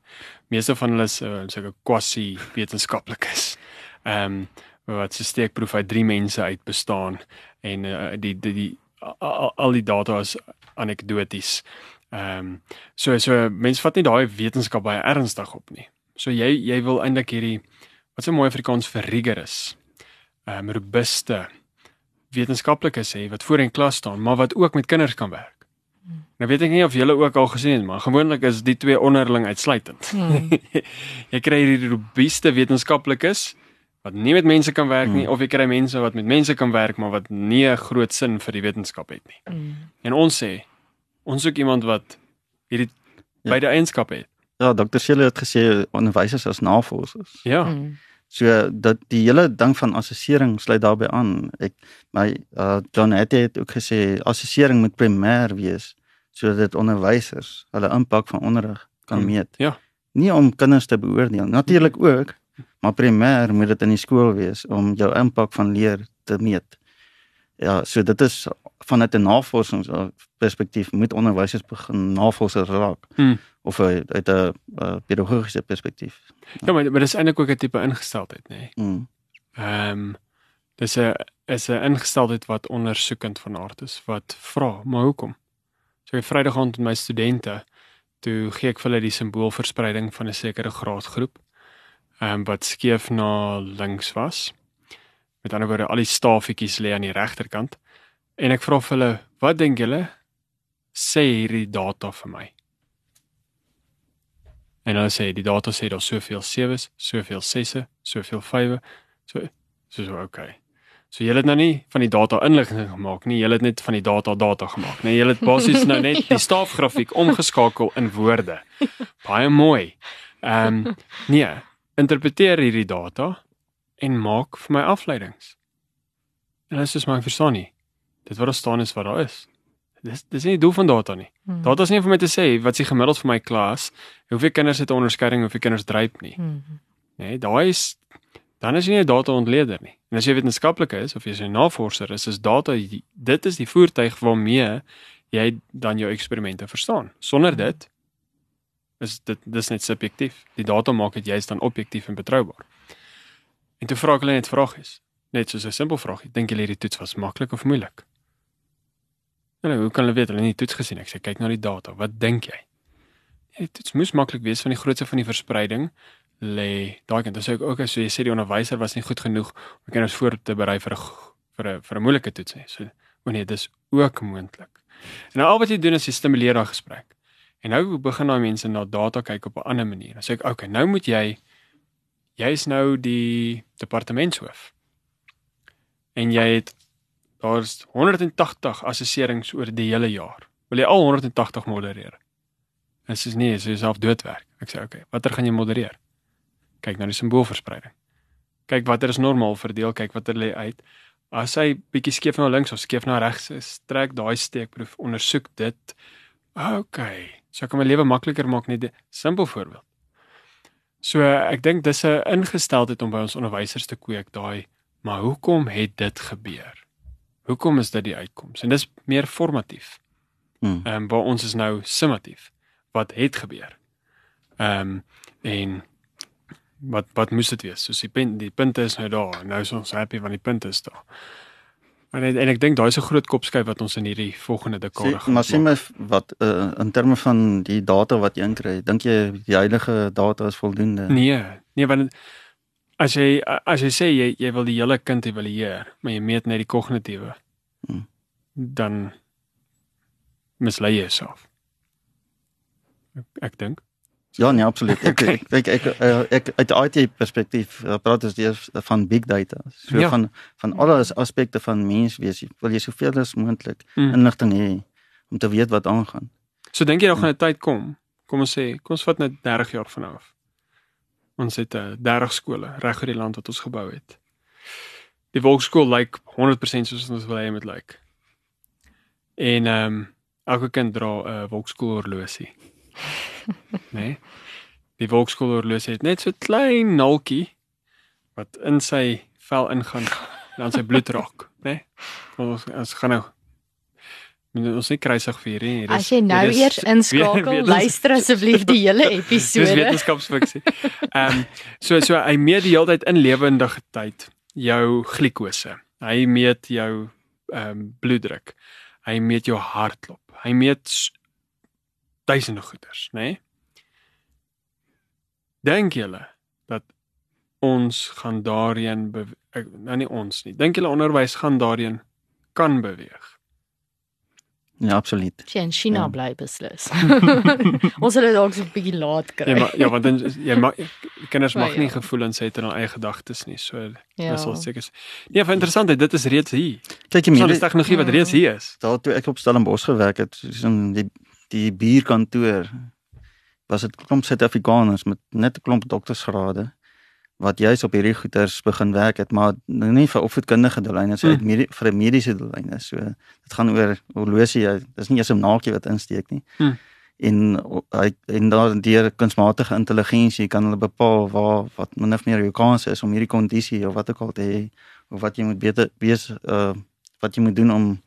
Meeste van hulle is uh, sulke quasi wetenskaplikes. Ehm um, wat se steekproef uit drie mense uit bestaan en uh, die die die al, al die data is anekdoties. Ehm um, so so mense vat nie daai wetenskap baie ernstig op nie. So jy jy wil eintlik hierdie wat so mooi Afrikaans vir rigorous ehm um, robuuste wetenskaplikes hê wat voor in klas staan, maar wat ook met kinders kan werk. Nou weet ek nie of julle ook al gesien het, maar gewoonlik is die twee onderling uitsluitend. Hmm. *laughs* jy kry hierdie robuuste wetenskaplikes wat nie met mense kan werk nie Hmm. of jy kry mense wat met mense kan werk maar wat nie 'n groot sin vir die wetenskap het nie. Hmm. En ons sê ons soek iemand wat hierdie Ja. beide eienskappe het. Ja, Dr. Shelley het gesê onderwysers as navorsers. Ja. Hmm. So dat die hele ding van assessering sluit daarbey aan. Ek my uh John Hattie het ook gesê assessering moet primêr wees sodat dit onderwysers hulle impak van onderrig kan Kan- meet. ja. Nie om kinders te beoordeel. Natuurlik ook, maar primêr moet dit in die skool wees om jou impak van leer te meet. Ja, so dit is vanuit 'n navorsingsperspektief moet onderwysers begin navorsers raak Hmm. Of uit uit 'n uh, pedagogiese perspektief. Ja, maar maar dis eintlik ook 'n tipe ingesteldheid, nê. Nee. Mm. Ehm dis 'n is 'n ingesteldheid wat ondersoekend van aard is wat vra, maar hoekom? So ek Vrydag aand met my studente toe gee ek vir hulle die simboolverspreiding van 'n sekere graadgroep. Ehm um, wat skeef na links was. Met ander woorde, al die stafietjies lê aan die regterkant. En ek vra vir hulle, "Wat dink julle sê hierdie data vir my?" En hulle sê die data sê daar's soveel 7's, soveel 6'e, soveel 5'e. So so so okay. So jy het nou nie van die data inligting gemaak nie, jy het net van die data data gemaak. Nee, jy het basies nou net *laughs* die staafgrafiek omgeskakel in woorde. Baie mooi. Ehm um, nee, interpreteer hierdie data en maak vir my afleidings. En dit is soos ek verstaan nie. Dit wat daar staan is wat daar is. Dis dis nie die doel van data nie. Hmm. Data is nie vir my te sê wat s'ie gemiddeld vir my klas, hoeveel kinders het 'n onderskeiding, hoeveel kinders dryp nie. Hmm. Nee, daai is dan is jy nie 'n data ontleder nie. En as jy wetenskaplike is of jy 'n navorser is, is data die- dit is die voertuig waarmee jy dan jou eksperimente verstaan. Sonder dit is dit dis net subjektief. Die data maak dit juist dan objektief en betroubaar. En toe vra ek hulle net vragies. Net soos 'n simpel vraagie. Dink julle hierdie toets was maklik of moeilik? Hulle, hoe kan hulle weet hulle het nie die toets gesien? Ek sê kyk na die data. Wat dink jy? Ja, dit moes maklik wees van die grootte van die verspreiding lê daai kant. Dan sê ek ook as jy sê die onderwyser was nie goed genoeg om kinders voor te berei vir 'n vir 'n vir 'n moeilike toets nie. So o nee, dis ook moontlik. En nou al wat jy doen is jy stimuleer daai gesprek. En nou begin daai mense na data kyk op 'n ander manier. Dan sê ek, okay, nou moet jy jy's nou die departementshoof. En jy het daar's 180 assesserings oor die hele jaar. Wil jy al 180 modereer? En sê nee, jy self doodwerk. Ek sê okay, watter gaan jy modereer? Kyk na die simboolverspreiding. Kyk watter is normaal verdeel, kyk watter lê uit. As hy bietjie skeef na links of skeef na regs is, trek daai steekproef, ondersoek dit. Okay, so kan my lewe makliker maak net 'n simpel voorbeeld. So ek dink dis 'n ingesteldheid om by ons onderwysers te kweek daai, maar hoekom het dit gebeur? Hoekom is dit die uitkoms? En dis meer formatief. Mm. Ehm um, waar ons is nou summatief. Wat het gebeur? Ehm um, en wat wat moes dit wees? Soos die punt die punte is nou daar. Nou is ons happy want die punte is daar. En en ek dink daai is 'n groot kopskyf wat ons in hierdie volgende dekade Sê, maar sê my wat uh, in terme van die data wat jy inkry, dink jy die huidige data is voldoende? Nee, nee want as jy as jy sê jy jy wil die hele kind evalueer, maar jy meet net die kognitiewe. Hmm. Dan mislei jy jouself. Ek, ek dink. Ja, nee, absoluut. Ek *laughs* Okay. ek ek ek, ek, uit die IT perspektief uh, praat ons eers van big data. So ja. van van alle aspekte van menswees. Wil jy soveel as moontlik Mm. inligting hê om te weet wat aangaan. So dink jy daar gaan 'n tyd kom? Kom ons sê, kom ons vat net 30 jaar van nou af. Ons het uh, 30 skole reg oor die land wat ons gebou het. Die volkskool lyk 100% soos ons wil hê dit moet lyk. En ehm um, elke kind dra 'n uh, volkskoolhorlosie. *laughs* nee. Die volkskoolhorlosie het net so 'n klein naaltjie wat in sy vel ingaan en aan sy bloed raak, né? Nee? Ons ons gaan nou moet ons nie kruisig vier nie. Hier As jy nou is eers inskakel, luister asseblief die hele *laughs* Dis episode. wetenskapsfiksie. Ehm um, so so hy meet die hele tyd in lewendige tyd jou glikose. Hy meet jou ehm um, bloeddruk. Hy meet jou hartklop. Hy meet duisende goeters, né? Nee? Dink julle dat ons gaan daarheen ek- nou nie ons nie. Dink julle onderwys gaan daarheen kan beweeg? Ja, absoluut. As jy in China Ja. bly beslis. *laughs* Ons sal dit dalk so 'n bietjie laat kry. Ja, maar ja, want dan is- jy mag kinders mag nie ja. gevoelens hê in hul eie gedagtes nie. So Ja. Dis al seker. Nee, van interessant, dit is reeds hier. Kyk jy meer is tegnologie wat Mm. reeds hier is. daar toe ek op Stellenbosch gewerk het, soos in die die buurkantoor was dit klomp Suid-Afrikaners met net 'n klomp doktorsgrade wat juis op hierdie goeters begin werk het, maar nie vir opvoedkundige doeleinde, so Mm. uit vir 'n mediese doeleinde. So dit gaan oor horlosie, jy- dis nie eers 'n naaltjie wat insteek nie. Mm. En hy en daar deur kunsmatige intelligensie kan hulle bepaal waar wat min of meer jou kans is om hierdie kondisie of wat ook al te hê of wat jy moet beter wees uh wat jy moet doen om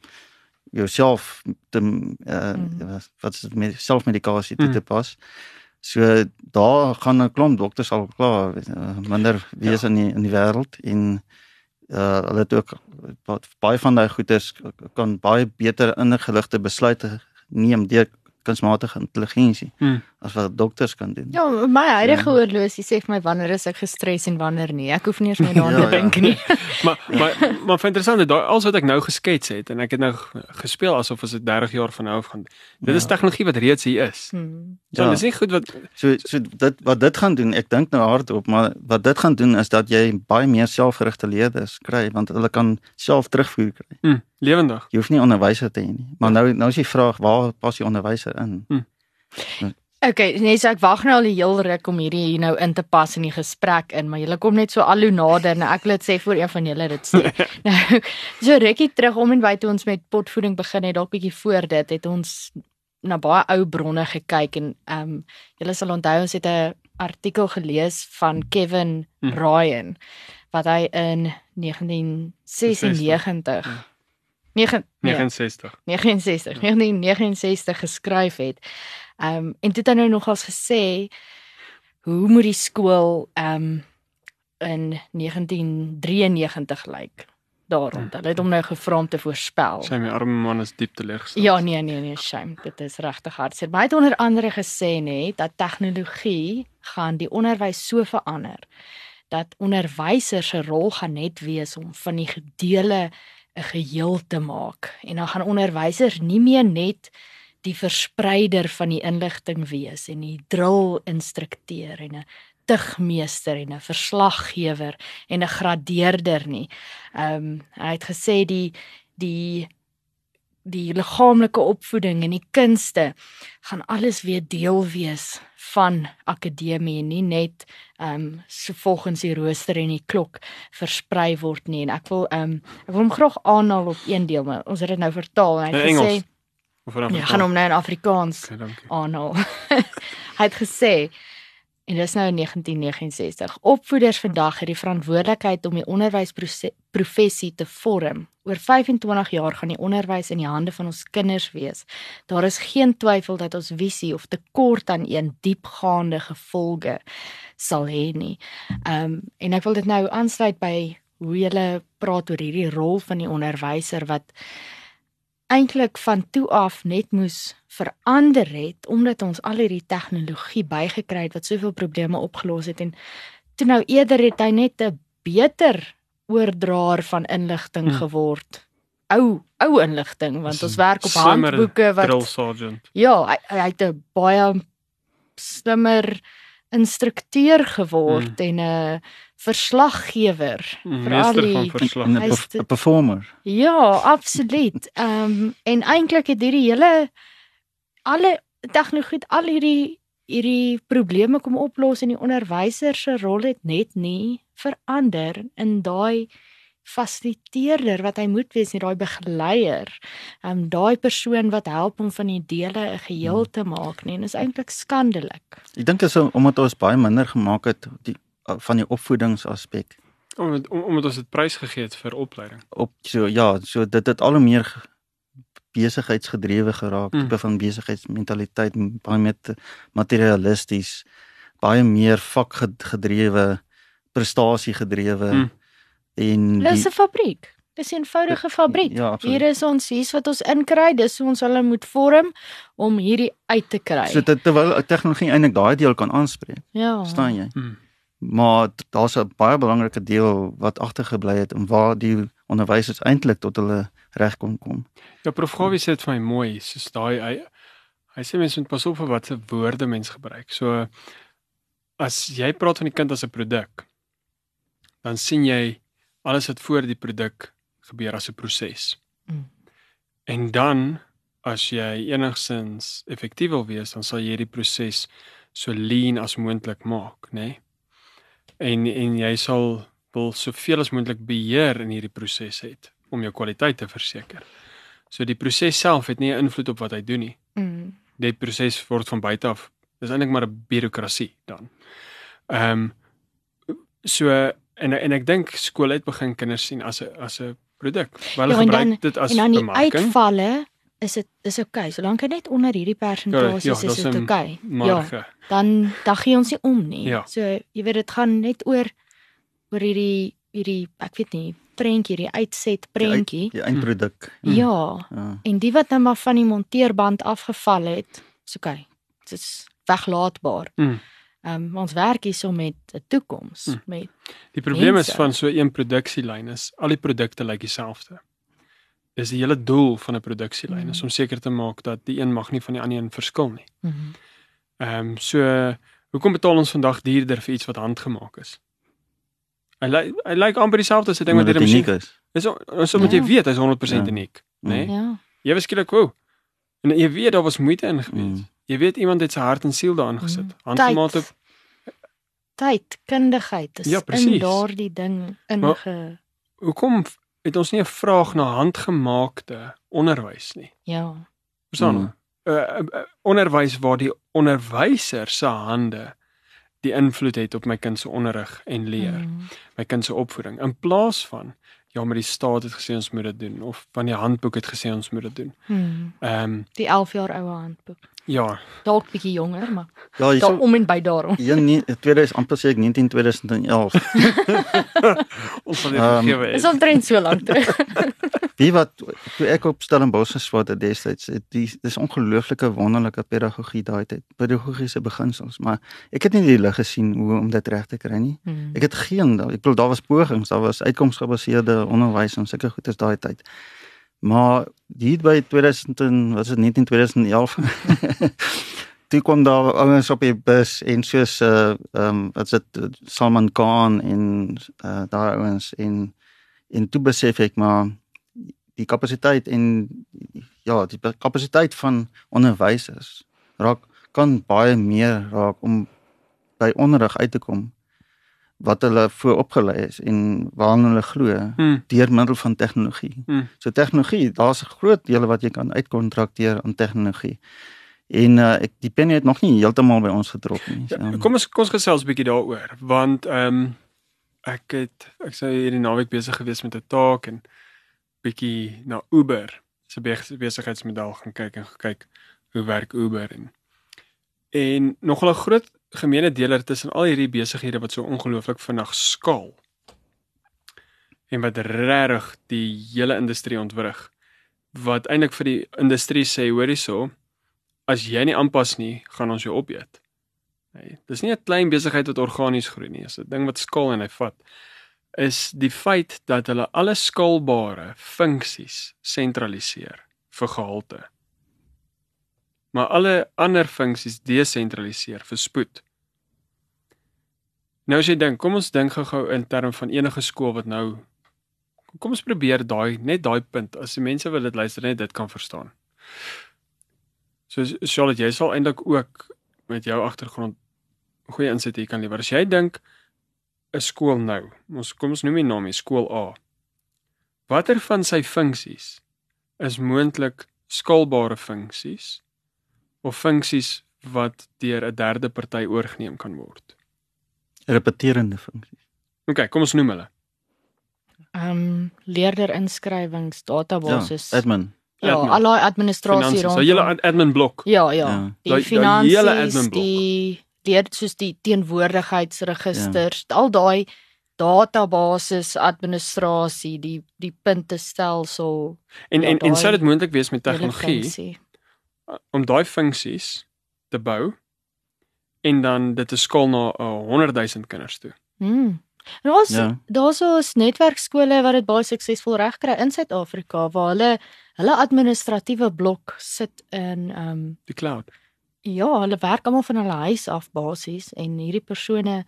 jouself te uh Mhm. wat is dit met selfmedikasie toe Mhm. te pas. So daar gaan 'n klomp dokters al klaar minder wees Ja. in die in die wêreld en uh hulle het ook ba- baie van daai goeters kan baie beter ingeligte besluite neem deur kunsmatige intelligensie Hmm. As wat dokters kan doen. Ja, my huidige Ja. horlosie sê vir my wanneer is ek gestres en wanneer nie. Ek hoef nie eens meer *laughs* daaraan Ja, te ja. dink nie. *laughs* Maar maar maar vir interessant, daai alles wat ek nou geskets het en ek het nou gespeel asof ons dit 30 jaar van nou af gaan. Dit is Ja. tegnologie wat reeds hier is. Hmm. So Ja. dis nie goed wat So so dit wat dit gaan doen, ek dink nou hardop, maar wat dit gaan doen is dat jy baie meer selfgerigte leerders kry want hulle kan self terugvoer kry. hm, lewendig. Jy hoef nie onderwyser te hê nie. Maar nou nou is die vraag waar pas die onderwyser in? Okay, nee, so ek wag nou al die heel ruk om hierdie hier nou in te pas in die gesprek in, maar julle kom net so al hoe nader en ek wil dit sê voor een van julle dit sê. *laughs* nou, so rukkie terug om en by toe ons met potvoeding begin het, dalk bietjie voor dit het ons na baie ou bronne gekyk en ehm um, julle sal onthou ons het 'n artikel gelees van Kevin Hm. Ryan wat hy in 1996 Ja. 9 nee, 69. 69 1969 geskryf het. Ehm um, en toe het nou nogals gesê hoe moet die skool ehm um, in 1993 lyk daar rond. Hulle het hom nou gevra om te voorspel. Sy my arme man is diep teleurgestel. Ja, nee nee nee, shame. Dit is regtig hartseer. Maar hy het onder andere gesê nê dat tegnologie gaan die onderwys so verander dat onderwysers se rol gaan net wees om van die gedele 'n geheel te maak. En dan gaan onderwysers nie meer net die verspreider van die inligting wees en die drill instrukteur en 'n tugmeester en 'n verslaggewer en 'n gradeerder nie. Ehm um, hy het gesê die die die liggaamlike opvoeding en die kunste gaan alles weer deel wees van akademie en nie net ehm um, so volgens die rooster en die klok versprei word nie en ek wil ehm um, ek wil hom graag aanhaal op een deel maar ons het dit nou vertaal en hy het Engels? gesê Of dan nee, gaan hom nou in Afrikaans Okay, aanhaal. *laughs* hy het gesê en dis nou in 1969 opvoeders vandag het die verantwoordelikheid om die onderwysprofessie te vorm oor 25 jaar gaan die onderwys in die hande van ons kinders wees. Daar is geen twyfel dat ons visie of tekort aan een diepgaande gevolge sal hê nie. Ehm um, en ek wil dit nou aansluit by hoe jy praat oor hierdie rol van die onderwyser wat eintlik van toe af net moes verander het omdat ons al hierdie tegnologie bygekry het wat soveel probleme opgelos het en toe nou eerder het hy net 'n beter oordraer van inligting hmm. geword. Ou ou inligting want ons werk op handboeke wat drill sergeant. Ja, hy, hy het 'n baie slimmer instrukteur geword hmm. en 'n verslaggewer hmm, al die verslag. 'n performer. Ja, absoluut. Ehm um, en eintlik het hierdie hele alle tegnologie al hierdie hierdie probleme kom oplos en die onderwyser se rol het net nie verander in daai fasiliteerder wat hy moet wees, nie daai begeleier. Ehm um, daai persoon wat help om van die dele 'n geheel te maak nie. En is eintlik skandelik. Ek dink dit is omdat ons baie minder gemaak het die van die opvoedingsaspek. Omdat om, omdat ons dit prys gegee het vir opleiding. Op so ja, so dit het al hoe meer besigheidsgedrewe geraak, mm. tipe van besigheidsmentaliteit, baie meer materialisties, baie meer vakgedrewe, prestasiegedrewe mm. en Dis 'n fabriek. Dis 'n eenvoudige fabriek. Ja, hier is ons hier's wat ons inkry, dis hoe ons hulle moet vorm om hierdie uit te kry. So terwyl tegnologie eintlik daai deel kan aanspreek. Ja. Verstaan jy? Mm. Maar daar's 'n baie belangrike deel wat agtergebly het en waar die onderwysers eintlik tot hulle reg kon kom. Ja, Prof Gawie sê dit vir my mooi, soos daai hy hy sê mense moet pas op vir watse woorde mens gebruik. So as jy praat van die kind as 'n produk, dan sien jy alles wat voor die produk gebeur as 'n proses. Mm. En dan as jy enigsins effektief wil wees, dan sal jy die proses so lean as moontlik maak, nê? Nee? En en jy sal wil soveel as moontlik beheer in hierdie proses het om jou kwaliteit te verseker. So die proses self het nie 'n invloed op wat hy doen nie. Mm. Die proses word van buite af. Dis eintlik maar 'n birokrasie dan. Ehm um, so en en ek dink skool het begin kinders sien as 'n as 'n produk. Hulle ja, gebruik dan, dit as 'n bemarking. En dan die uitvalle is dit is oké, okay. solank dit net onder hierdie persentasie ja, ja, is dit oké. Okay. Ja. Dan dan gee ons nie om nie. Ja. So jy weet dit gaan net oor oor hierdie hierdie ek weet nie prentjie, die uitset prentjie. Die, die eindproduk. Hmm. Ja. ja. En die wat nou maar van die monteerband afgeval het, is oké. Okay. Dit is weglaatbaar. Hmm. Ehm um, ons werk hierso met 'n toekoms hmm. met Die probleem mense. is van so 'n produksielyn is al die produkte lyk dieselfde. Dis die hele doel van 'n produksielyn hmm. is om seker te maak dat die een mag nie van die ander een verskil nie. Hmm. Ehm um, so hoekom betaal ons vandag duurder vir iets wat handgemaak is? Hy lyk hy lyk amper dieselfde as 'n ding wat deur 'n musiek is. Dis so moet jy ja. weet hy's 100% ja. uniek, né? Nee? Ja. Jy beskryf hoe. En jy weet daar was moeite in gewees. Mm. Jy weet iemand het sy hart en siel daarin gesit. Mm. Handgemaak op tyd, kundigheid is ja, in daardie ding inge. Hoekom het ons nie 'n vraag na handgemaakte onderwys nie? Ja. Verstaan? 'n mm. uh, uh, uh, onderwys waar die onderwyser se hande die invloed het op my kind se onderrig en leer, mm. my kind se opvoeding in plaas van ja, maar die staat het gesê ons moet dit doen of van die handboek het gesê ons moet dit doen. Hmm. Ehm um, die 11 jaar oue handboek. Ja. Dalk bietjie jonger, maar ja, daar so, om en by daarom. Ja, nee, 2000 amper sê ek 19 2011. *laughs* ons sal dit um, gee. Is omtrent so lank terug. *laughs* Wie wat toe ek op Stellenbosch geswat het destyds, dis dis ongelooflike wonderlike pedagogie daai tyd. Pedagogiese beginsels, maar ek het nie die lig gesien hoe om dit reg te kry nie. Hmm. Ek het geen, ek bedoel daar was pogings, daar was uitkomsgebaseerde onderwys en sulke goeders daai tyd. Maar hier by 2000 en wat is dit 19 2011 *laughs* toe kom daar ouens op die bus en soos uh ehm um, wat is dit Salman Khan en uh daai ouens en en toe besef ek maar die kapasiteit en ja die kapasiteit van onderwysers raak kan baie meer raak om by onderrig uit te kom wat hulle vooropgelei is en waarna hulle glo hmm. deur middel van tegnologie. Hmm. So tegnologie, daar's 'n groot deel wat jy kan uitkontrakteer aan tegnologie. En uh, ek die pen het nog nie heeltemal by ons getrok nie. So. Ja, kom ons kom ons gesels bietjie daaroor want ehm um, ek het ek sê hierdie naweek besig gewees met 'n taak en bietjie na Uber se be- besigheidsmodel gaan kyk en gekyk hoe werk Uber en en nogal 'n groot gemeene deler tussen al hierdie besighede wat so ongelooflik vinnig skaal en wat regtig die hele industrie ontwrig wat eintlik vir die industrie sê hoor hierso as jy nie aanpas nie gaan ons jou opeet. Nee, dis nie 'n klein besigheid wat organies groei nie, dis 'n ding wat skaal en hy vat is die feit dat hulle alle skaalbare funksies sentraliseer vir gehalte. Maar alle ander funksies desentraliseer vir spoed. Nou as jy dink, kom ons dink gou-gou in terme van enige skool wat nou kom ons probeer daai net daai punt as die mense wil dit luister net dit kan verstaan. So Charlotte, jy sal eintlik ook met jou agtergrond goeie insig hier kan lewer. As jy dink 'n skool nou, ons kom ons noem die naam skool A. Watter van sy funksies is moontlik skaalbare funksies of funksies wat deur 'n derde party oorgeneem kan word? Repeterende funksies. OK, kom ons noem hulle. Ehm um, leerder inskrywings, databasis. Ja, admin. Ja, admin. al daai administrasie Finansies. So rondom. julle ad- admin blok. Ja, ja. Ja. Die finansies, hele admin blok. die leer soos die teenwoordigheidsregisters, ja. al daai databasis administrasie, die die puntestelsel. En Ja, en en sou daai dit moontlik wees met tegnologie funksie. Om daai funksies te bou en dan dit te skaal na uh, 100 000 kinders toe. Hmm. En daar's Ja. daar's ons netwerkskole wat dit baie suksesvol regkry in Suid-Afrika waar hulle hulle administratiewe blok sit in ehm um, Die cloud. Ja, hulle werk almal van hulle huis af basies en hierdie persone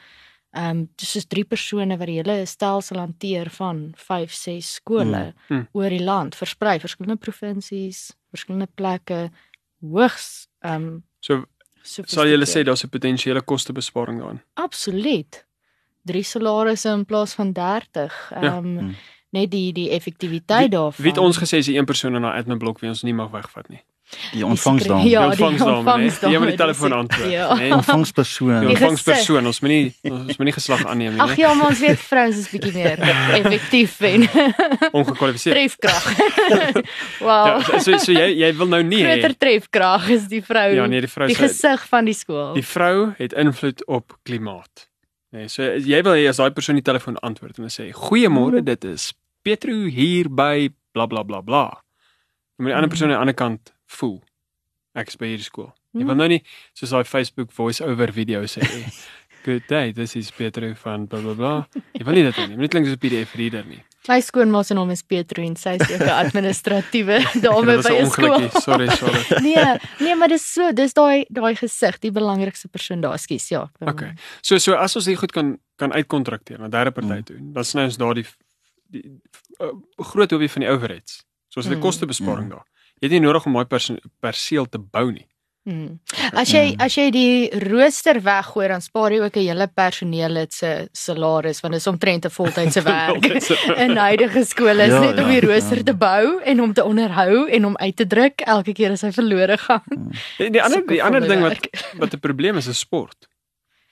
ehm um, dis soos drie persone wat die hele stelsel hanteer van 5, 6 skole Mm, mm. oor die land, versprei verskillende provinsies, verskillende plekke, hoogs ehm um, So sal jy sê daar's 'n potensiële kostebesparing daarin. absoluut. Drie salarisse in plaas van 30. Ehm Ja. um, Mm. net die die effektiwiteit daarvan. wie het ons gesê is die een persoon in daai admin blok wie ons nie mag wegvat nie. Die ontvangsdame. Ja, die ontvangsdame, né? ontvangsdame, Jy moet die telefoon antwoord, ja. né? Ontvangspersoon. Die ontvangspersoon, ons moenie ons moenie geslag aanneem nie, Ag né? ja, maar ons weet vrouens is bietjie meer effektief en *laughs* Ongekwalifiseerd. trefkrag. *laughs* wow. Ja, so so, so jy jy wil nou nie hê Groter trefkrag is die vrou. Ja, nee, die vrou die gesig van die skool. die vrou het invloed op klimaat. Nee, so jy wil hê as daai persoon die telefoon antwoord en sê goeiemôre, dit is Petro hier by bla bla bla bla. Dan moet die ander persoon aan die ander kant voel. Ek is by hierdie skool. Jy wil nou nie soos daai Facebook voice over video sê. *laughs* Good day, this is Petro van bla bla bla. Jy wil nie dit hê nie. Moet klink soos 'n PDF reader nie. My skoonma se naam is Petro en sy is ook 'n administratiewe *laughs* dame Dit by 'n 'n skool. Sorry, sorry. *laughs* Nee, nee, maar dis so, dis daai daai gesig, die belangrikste persoon daar, skus, ja. Okay. So so as ons hier goed kan kan uitkontrakteer na derde party Mm. toe, dan sny ons daardie die uh, groot hoofie van die overheads. So as 'n Mm. kostebesparing Mm. daar. Jy het nie nodig om daai perse- perseel te bou nie. Hmm. As jy Ja. as jy die rooster weggooi, dan spaar jy ook 'n hele personeel dit se salaris want dit is omtrent 'n *laughs* voltydse werk. In huidige skole is Ja, net om ja, die rooster ja. te bou en om te onderhou en om uit te druk elke keer as hy verlore gaan. Die, die ander die ander ding wat *laughs* wat 'n probleem is is sport.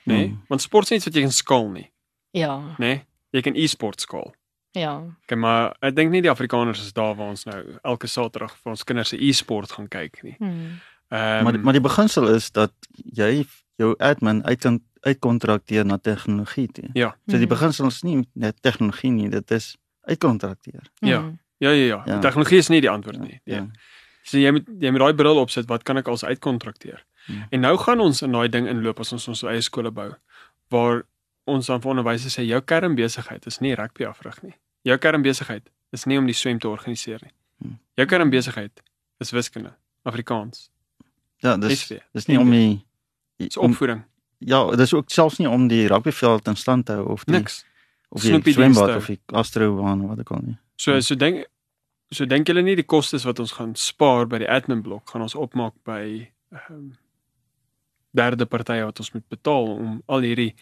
Nê? Nee? Mm. Want sport is iets wat jy kan skaal nie, Ja, nê? Nee? Jy kan e-sport skaal. Ja. Okay, maar ek dink nie die Afrikaners is daar waar ons nou elke Saterdag vir ons kinders se e-sport gaan kyk nie. Hmm. Ehm Maar die- maar die beginsel is dat jy jou admin uit uitkontrakteer na tegnologie toe. Ja. So die Mhm. beginsel is nie net tegnologie nie, dit is uitkontrakteer. Ja. Hmm. ja, ja, ja. Ja. Tegnologie is nie die antwoord nie. Ja. Ja. So jy moet jy moet daai bril opsit, wat kan ek als uitkontrakteer? Ja. En nou gaan ons in daai ding inloop as ons ons eie skole bou waar ons dan vir onderwysers sê jou kernbesigheid is nie rugby afrig nie. Jou kernbesigheid is nie om die swem te organiseer nie. Hmm. Jou kernbesigheid is wiskunde, Afrikaans, Ja, dis SV. dis nie om die Dis om, opvoeding. ja, dis ook selfs nie om die rugbyveld in stand te hou of die Niks. of die Snoepie swembad of die astrobaan of wat ook al nie. So so dink so dink julle nie die kostes wat ons gaan spaar by die admin blok gaan ons opmaak by ehm derde partye wat ons moet betaal om al hierdie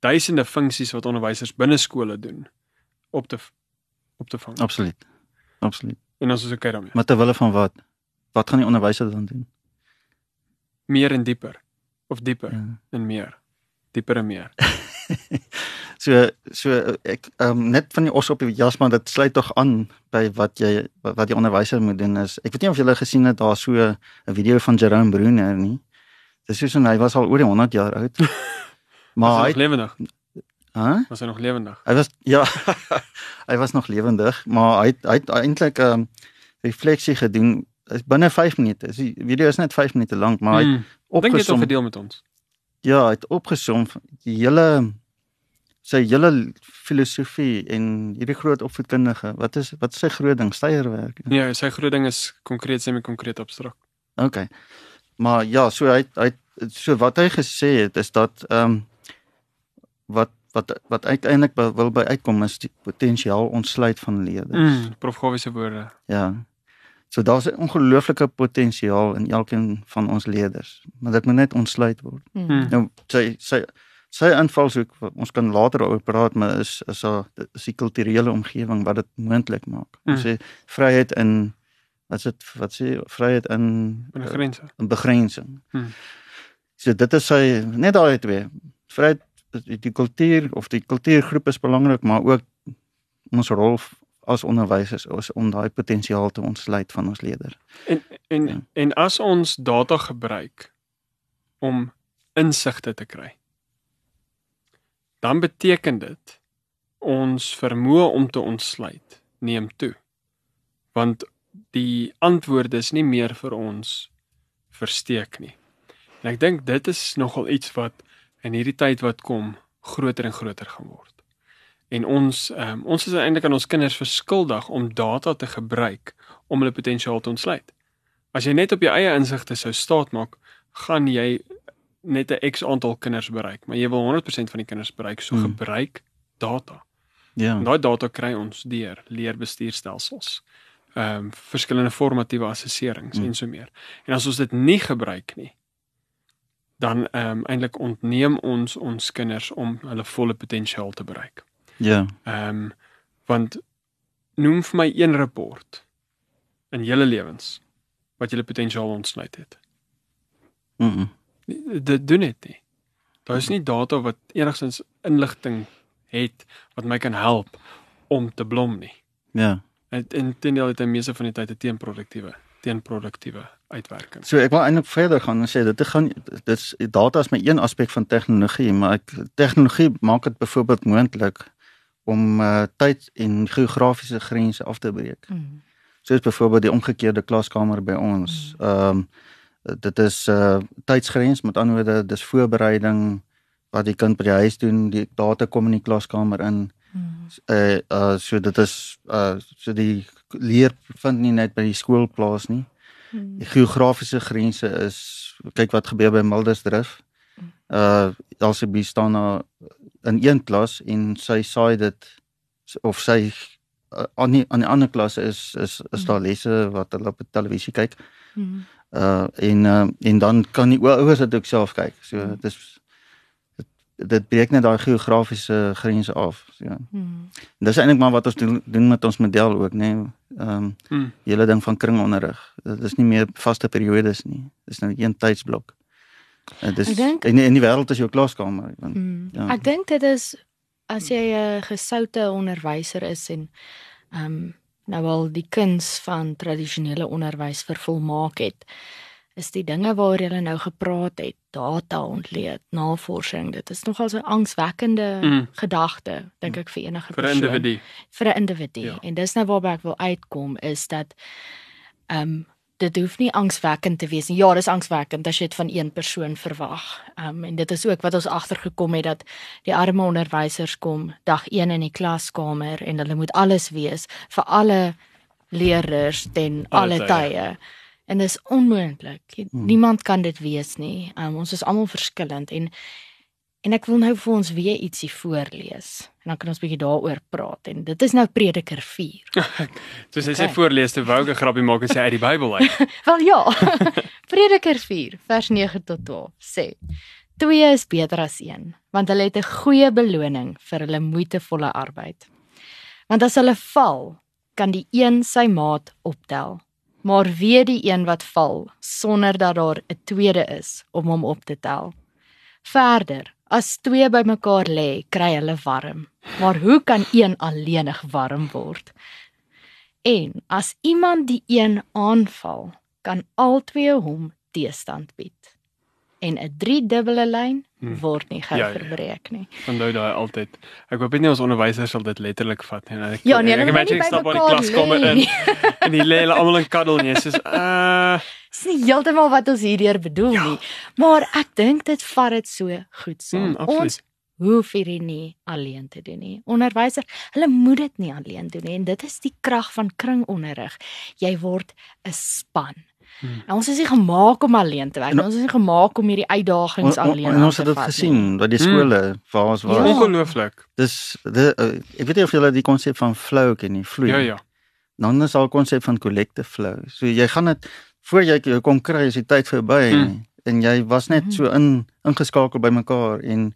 duisende funksies wat onderwysers binne skole doen op te op te vang. Absoluut. Absoluut. En ons is okay daarmee. Maar terwyl van wat? Wat gaan die onderwyser dan doen? Meer en dieper of dieper Ja. en meer. Dieper en meer. *laughs* So so ek um, net van die os op die jas maar dit sluit tog aan by wat jy wat, die onderwyser moet doen is. Ek weet nie of julle gesien het daar so 'n video van Jerome Bruner nie. Dis soos hy was al oor die 100 jaar oud. *laughs* Maar hy hy lewendig. Hæ? Was hy nog lewendig? Hy was ja, *laughs* hy was nog lewendig, maar hy het, hy het eintlik 'n um, refleksie gedoen is binne 5 minute. Die video is net 5 minute lank, maar hy het Hmm. Dink jy dit opgesom. gedeel met ons? Ja, hy het opgesom die hele sy hele filosofie en hierdie groot opvoedkundige. Wat is wat is sy groot ding? Steierwerk. Nee, sy groot ding is konkreet semi konkreet abstrakt. Okay. Maar ja, so hy hy so wat hy gesê het is dat ehm um, wat wat wat uiteindelik wil by uitkom is die potensiaal ontsluit van leerders. Mm, prof Gawie se woorde. Ja. So daar's 'n ongelooflike potensiaal in elkeen van ons leerders, maar dit moet net ontsluit word. Mm. Nou sy sy sy invalshoek ons kan later oor praat, maar is is haar is die kulturele omgewing wat dit moontlik maak. Ons sê vryheid in wat is dit wat sê vryheid in Binne grense. in begrensing. Hmm. So dit is sy net daai twee. Vryheid die, kultuur of die kultuurgroep is belangrik, maar ook ons rol as onderwysers is om daai potensiaal te ontsluit van ons leerders. En en Ja. en as ons data gebruik om insigte te kry, dan beteken dit ons vermoë om te ontsluit neem toe. Want die antwoorde is nie meer vir ons versteek nie. En ek dink dit is nogal iets wat in hierdie tyd wat kom groter en groter gaan word. En ons um, ons is eintlik aan ons kinders verskuldig om data te gebruik om hulle potensiaal te ontsluit. As jy net op jou eie insigte sou staat maak, gaan jy net 'n X aantal kinders bereik, maar jy wil 100% van die kinders bereik, so Hmm. gebruik data. Ja. En daai data kry ons deur leerbestuurstelsels. Ehm um, verskillende formatiewe assesserings Hmm. en so meer. En as ons dit nie gebruik nie, dan ehm um, eintlik ontneem ons ons kinders om hulle volle potensiaal te bereik. Ja. Ehm um, want noem vir my een rapport in julle lewens wat julle potensiaal ontsluit het. Mm -mm. Dit doen dit nie. Daar is nie data wat enigstens inligting het wat my kan help om te blom nie. Ja. En intendeel het hy meeste van die tyd 'n teenproduktiewe teenproduktiewe uitwerking. So ek wil eintlik verder gaan en sê dit gaan dit's data is my een aspek van tegnologie, maar ek tegnologie maak dit byvoorbeeld moontlik om uh, tyd en geografiese grense af te breek. Mm. Soos byvoorbeeld die omgekeerde klaskamer by ons. Ehm um, dit is 'n uh, tydsgrens, met ander woorde, dis voorbereiding wat die kind by die huis doen, die data kom in die klaskamer in. Mm. Uh uh so dit is uh so die leer vind nie net by die skool plaas nie. Mm. Die geografiese grense is kyk wat gebeur by Mildersdrift. Uh Elsabie staan daar in een klas en sy saai dit of sy uh, aan die aan die ander klasse is is is daar lesse wat hulle op die televisie kyk. Uh en uh, en dan kan die ouers dit ook self kyk. So dit is dit, breek net daai geografiese grense af. So. Mm. Dis eintlik maar wat ons doen, doen met ons model ook, nê. Nee. Ehm um, Hmm. hele ding van kringonderrig. Dit is nie meer vaste periodes nie. Dis nou een tydsblok. Uh, dis Ek dink- in in die wêreld is jou klaskamer. Want, Mm. Ja. Ek dink dit is as jy 'n gesoute onderwyser is en ehm um, nou al die kuns van tradisionele onderwys vervolmaak het, is die dinge waaroor jy nou gepraat het, data ontleed, navorsing, dit is nogal so 'n angswekkende Mm. gedagte dink ek vir enige vir 'n persoon individu. vir 'n individu. Ja. En dis nou waarby ek wil uitkom is dat ehm um, dit hoef nie angswekkend te wees nie. Ja, dis angswekkend as jy dit van een persoon verwag. Ehm um, en dit is ook wat ons agtergekom het dat die arme onderwysers kom dag 1 in die klaskamer en hulle moet alles wees vir alle leerders ten Alle alle tye. tye. En dis onmoontlik. Hmm. Niemand kan dit wees nie. Um, ons is almal verskillend en en ek wil nou vir ons weer ietsie voorlees. En dan kan ons bietjie daaroor praat en dit is nou Prediker 4. Soos hy sê Okay. voorlees te wou ek 'n grappie maak en sê uit die Bybel uit. *laughs* Wel ja. *laughs* Prediker 4 vers 9 tot 12 sê: Twee is beter as een, want hulle het 'n goeie beloning vir hulle moeitevolle arbeid. Want as hulle val, kan die een sy maat optel. Maar wee die een wat val sonder dat daar 'n tweede is om hom op te tel. Verder, As twee bymekaar lê, kry hulle warm. Maar hoe kan een alleenig warm word? En as iemand die een aanval, kan albei hom teestand bied. En 'n driedubbele lyn Hmm. word nie gou Ja, ja, verbreek nie. Onthou daai altyd. Ek hoop nie ons onderwysers sal dit letterlik vat nie. Ek, Ja, nee, ek wil imagine ek stap by die klaskamer in *laughs* en die lê hulle almal in kaddel nie. Soos uh Dis nie heeltemal wat ons hierdeur bedoel Ja. nie, maar ek dink dit vat dit so goed saam. mm, absoluut. ons hoef hierdie nie alleen te doen nie. Onderwysers, hulle moet dit nie alleen doen nie en dit is die krag van kringonderrig. Jy word 'n span. Hmm. Nou, ons is nie gemaak om alleen te werk En- nie. Ons is nie gemaak om hierdie uitdagings On- on- alleen en ons het te dit vat gesien by die Mm. skole waar ons Ja. was. ongelooflik. Dis de, uh, ek weet nie of julle die konsep van flow ken nie, vloei. Ja ja. Dan is al konsep van collective flow. So jy gaan dit voor jy jou kom kry is die tyd verby Mm. en jy was net Mhm. so in ingeskakel by mekaar en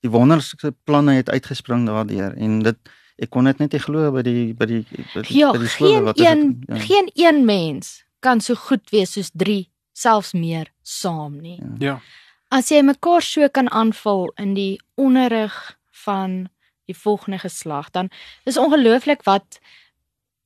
die wonderlike planne het uitgespring daardeur en dit ek kon dit net nie glo by die by die by die, Ja, by die skole geen wat is dit? een ja. geen een mens kan so goed wees soos 3, selfs meer saam nie. Ja. As jy mekaar so kan aanvul in die onderrig van die volgende geslag, dan is ongelooflik wat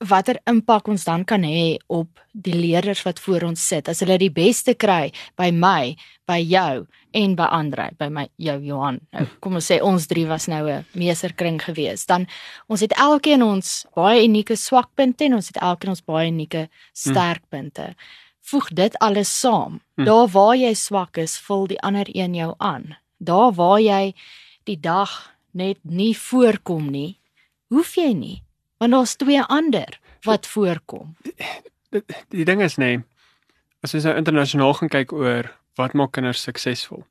watter impak ons dan kan hê op die leerders wat voor ons sit. As hulle die beste kry by my, by jou en by Andre, by my jou Johan. Nou, kom ons sê ons drie was nou 'n meesterkring gewees. Dan ons het elkeen ons baie unieke swakpunte en ons het elkeen ons baie unieke sterkpunte. Voeg dit alles saam. Hm. Daar waar jy swak is, vul die ander een jou aan. Daar waar jy die dag net nie voorkom nie, hoef jy nie, want daar's twee ander wat voorkom. Die, die ding is nê, nee, as jy nou internasionaal gaan kyk oor wat maak kinders suksesvol.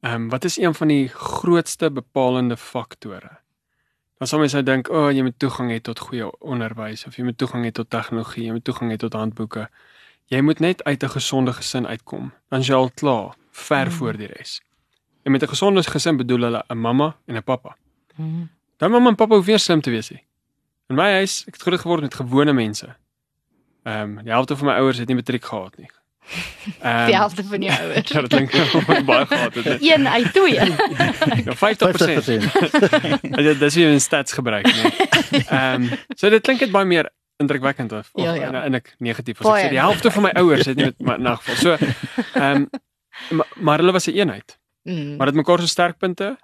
Ehm um, wat is een van die grootste bepalende faktore? Dan sal mense nou dink, "O, oh, jy moet toegang hê tot goeie onderwys of jy moet toegang hê tot tegnologie, jy moet toegang hê tot handboeke." Jy moet net uit 'n gesonde gesin uitkom. Dan jy al klaar, ver Mm. voor die res. En met 'n gesonde gesin bedoel hulle 'n mamma en 'n pappa. Hmm. Dan mamma en pappa hoef nie slim te wees nie. In my huis, ek het groot geword met gewone mense. Ehm um, die helfte van my ouers het nie matriek gehad nie. Ehm Die helfte van jou *laughs* ouers. Ja, dit klink *laughs* baie gehad het. hè. Een uit twee. *laughs* Ja, 50%. 50%. Ja, dis wie in stats gebruik nie. Ehm so dit klink net baie meer indrukwekkend of, of Ja, ja. en, en ek negatief as ek sê die helfte van my ouers het nie met maar in 'n geval. So ehm maar, maar hulle was 'n eenheid. Mm. Maar dit mekaar se sterkpunte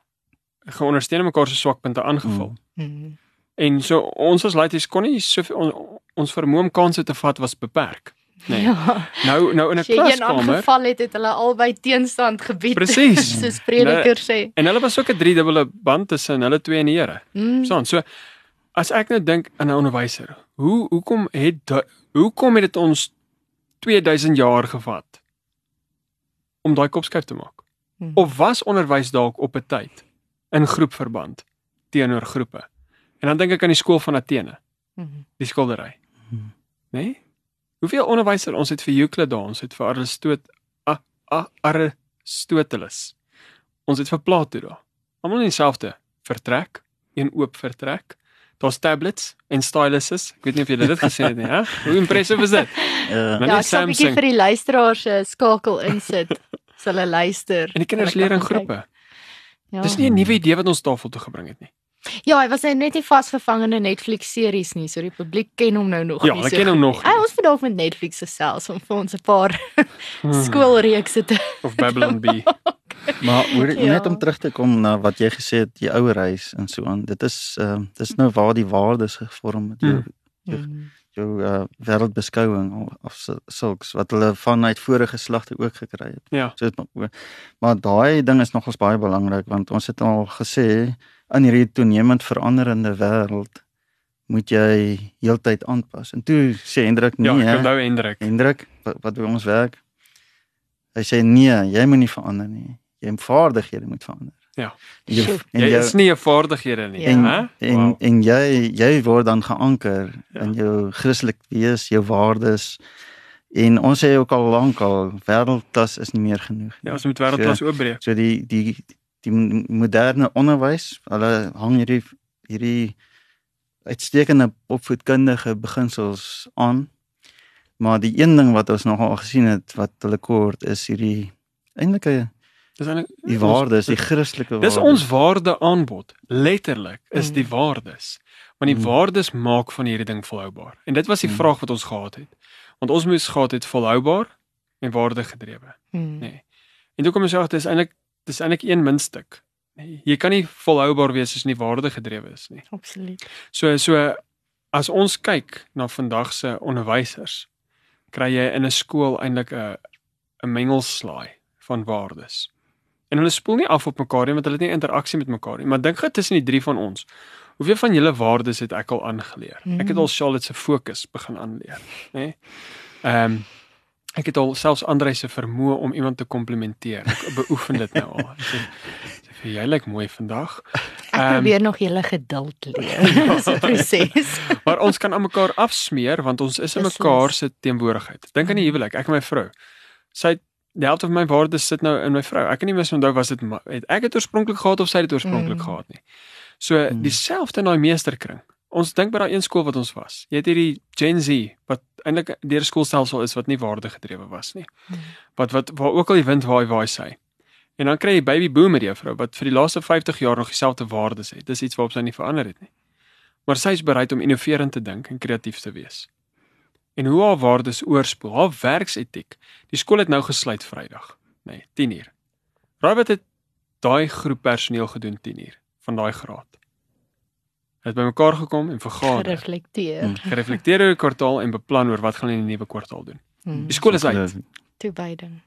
geondersteun mekaar se swakpunte aangevul. Mm. En so ons as laities kon nie soveel on, ons vermoë om kansse te vat was beperk. Nee. Ja. Nou nou in 'n As jy een klaskamer aangeval het, het hulle albei teenstand gebied. Presies. *laughs* Soos prediker sê. en hulle was ook 'n driedubbele band tussen hulle twee en die Here. Mm. So so as ek nou dink aan 'n onderwyser, hoe hoekom het hoekom het dit ons 2000 jaar gevat om daai kopskuif te maak? Mm. Of was onderwys dalk op 'n tyd in groepverband teenoor groepe? En dan dink ek aan die skool van Athene, Mm. die skildery. Mhm. Né? Nee? Hoeveel onderwysers ons het vir Euclid daar, ons het vir Aristot A- A- Aristoteles. Ons het vir Plato daar. Almal in dieselfde vertrek, een oop vertrek. Daar's tablets en styluses. Ek weet nie of julle dit gesien het nie, hè? Hoe impressive is dit? *laughs* Ja. Maar Ja, ek sal 'n bietjie Samsung. vir die luisteraars se skakel insit. As hulle luister. En die kinders leer in groepe. Ja. Dis nie 'n nuwe idee wat ons tafel toe gebring het nie. Ja, hy was net nie vasgevangene Netflix series nie, so die publiek ken hom nou nog Ja, nie. hulle so ken hom nog ons moet dalk met Netflix gesels om vir ons 'n paar *laughs* Hmm. skoolreekse te Of Babylon *laughs* B. Maar hoor, Ja. net om terug te kom na wat jy gesê het, die ouerhuis en so aan. Dit is ehm uh, dis nou waar die waardes gevorm het. Jou Hmm. Ja. Mm. Jou uh, wêreldbeskouing of, of sul- sulks wat hulle vanuit vorige geslagte ook gekry het. Ja. So het, maar- maar daai ding is nogals baie belangrik want ons het al gesê in hierdie toenemend veranderende wêreld moet jy heeltyd aanpas. En toe sê Hendrik nee, Ja, ek onthou Hendrik. Hendrik wat, wat by ons werk. Hy sê nee, jy moet nie verander nie. Jy vaardighede moet verander. Ja. Jy, en Jy jou- is nie 'n vaardighede nie, Ja. en hè? en, Wow. en jy jy word dan geanker Ja. in jou Christelik wees, jou waardes. En ons sê ook al lank al wêreldklas is nie meer genoeg. nie. Ja, ons moet wêreldklas oopbreek. So die die die moderne onderwys, hulle hang hierdie hierdie uitstekende opvoedkundige beginsels aan. Maar die een ding wat ons nogal gesien het wat hulle kort is hierdie eintlike Dis eintlik Die waardes, die Christelike waardes. Dis ons waarde aanbod. Letterlik is die Mm. waardes. Want die Mm. waardes maak van hierdie ding volhoubaar. En dit was die Mm. vraag wat ons gehad het. Want ons moes gehad het volhoubaar en waardegedrewe. Hmm. Nee. En toe kom ons agter dis eintlik dis eintlik een muntstuk. Nee, jy kan nie volhoubaar wees as jy nie waardegedrewe is nie. Absoluut. So so as ons kyk na vandag se onderwysers, kry jy in 'n skool eintlik 'n 'n mengelslaai van waardes. En hulle spoel nie af op mekaar nie want hulle het nie interaksie met mekaar nie, maar dink gou tussen die drie van ons. Hoeveel van julle waardes het ek al aangeleer? Ek het al Charlotte se fokus begin aanleer, nê? Nee? Ehm um, ek het al selfs Andre se vermoë om iemand te komplimenteer. Ek beoefen dit nou al. Ek sê, sê vir jy lyk mooi vandag. Ek Ehm, probeer nog julle geduld leer. *laughs* Dis 'n proses. *laughs* Maar ons kan aan mekaar afsmeer want ons is in mekaar se teenwoordigheid. Dink aan die huwelik, ek en my vrou. Sy het die helfte van my waardes sit nou in my vrou. Ek kan nie mis onthou was dit het ek dit oorspronklik gehad of sy het dit oorspronklik Mm. gehad nie. So Mm. dieselfde in daai meesterkring. Ons dink by daai een skool wat ons was. Jy het hierdie Gen Z wat eintlik deur skoolstelsel is wat nie waardegedrewe was nie. Mm. Wat wat waar ook al die wind waai waai sy. En dan kry jy baby boomer juffrou wat vir die laaste 50 jaar nog dieselfde waardes het. Dis iets waarop sy nie verander het nie. Maar sy is bereid om innoverend te dink en kreatief te wees. En hoe haar waardes oorspoel, haar werksetiek. Die skool het nou gesluit Vrydag, nê, nee, 10uur. Raai wat het daai groep personeel gedoen 10uur van daai graad? Het bymekaar gekom en vergader, Gereflekteer. Mm. gereflekteer oor die kwartaal en beplan oor wat gaan hulle in die nuwe kwartaal doen. Hmm. Die skool is uit, Toewyding.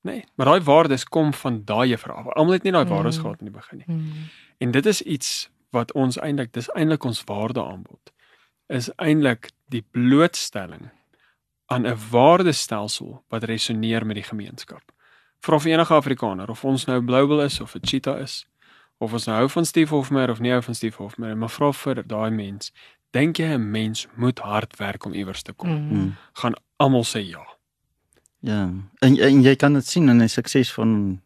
nee, maar daai waardes kom van daai juffrou. af. Almal het nie daai waardes Mm. gehad in die begin nie. Hmm. En dit is iets wat ons eintlik dis eintlik ons waardeaanbod. Is eintlik die blootstelling aan 'n waardestelsel wat resoneer met die gemeenskap. Vra vir enige Afrikaner of ons nou Global is of 'n Cheetah is of ons nou hou van Steve Hofmeyer of nie hou van Steve Hofmeyer, maar vra vir daai mens, dink jy 'n mens moet hard werk om iewers te kom? Hmm. Mm. Gaan almal sê ja. Ja. En, en jy kan dit sien in die sukses van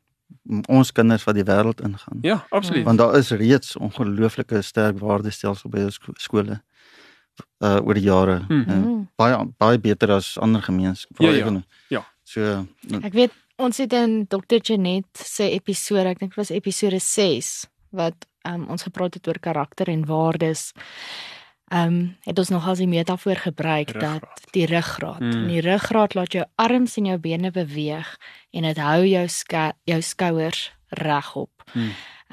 ons kinders wat die wêreld ingaan. Ja, absoluut. Want daar is reeds ongelooflike sterk waardestelsel by ons sko- skole uh oor die jare. Hmm. Uh, Hmm. baie baie beter as ander gemeenskappe. Ja, ja. Ja. So uh, Ek weet ons het in Dr. Janet se episode, ek dink dit was episode 6 wat um, ons gepraat het oor karakter en waardes. Ehm um, het ons nogals die metafoor gebruik Ruggraat. dat die ruggraat. Mm. Mm. Die ruggraat laat jou arms en jou bene beweeg en dit hou jou ska jou skouers regop. Ehm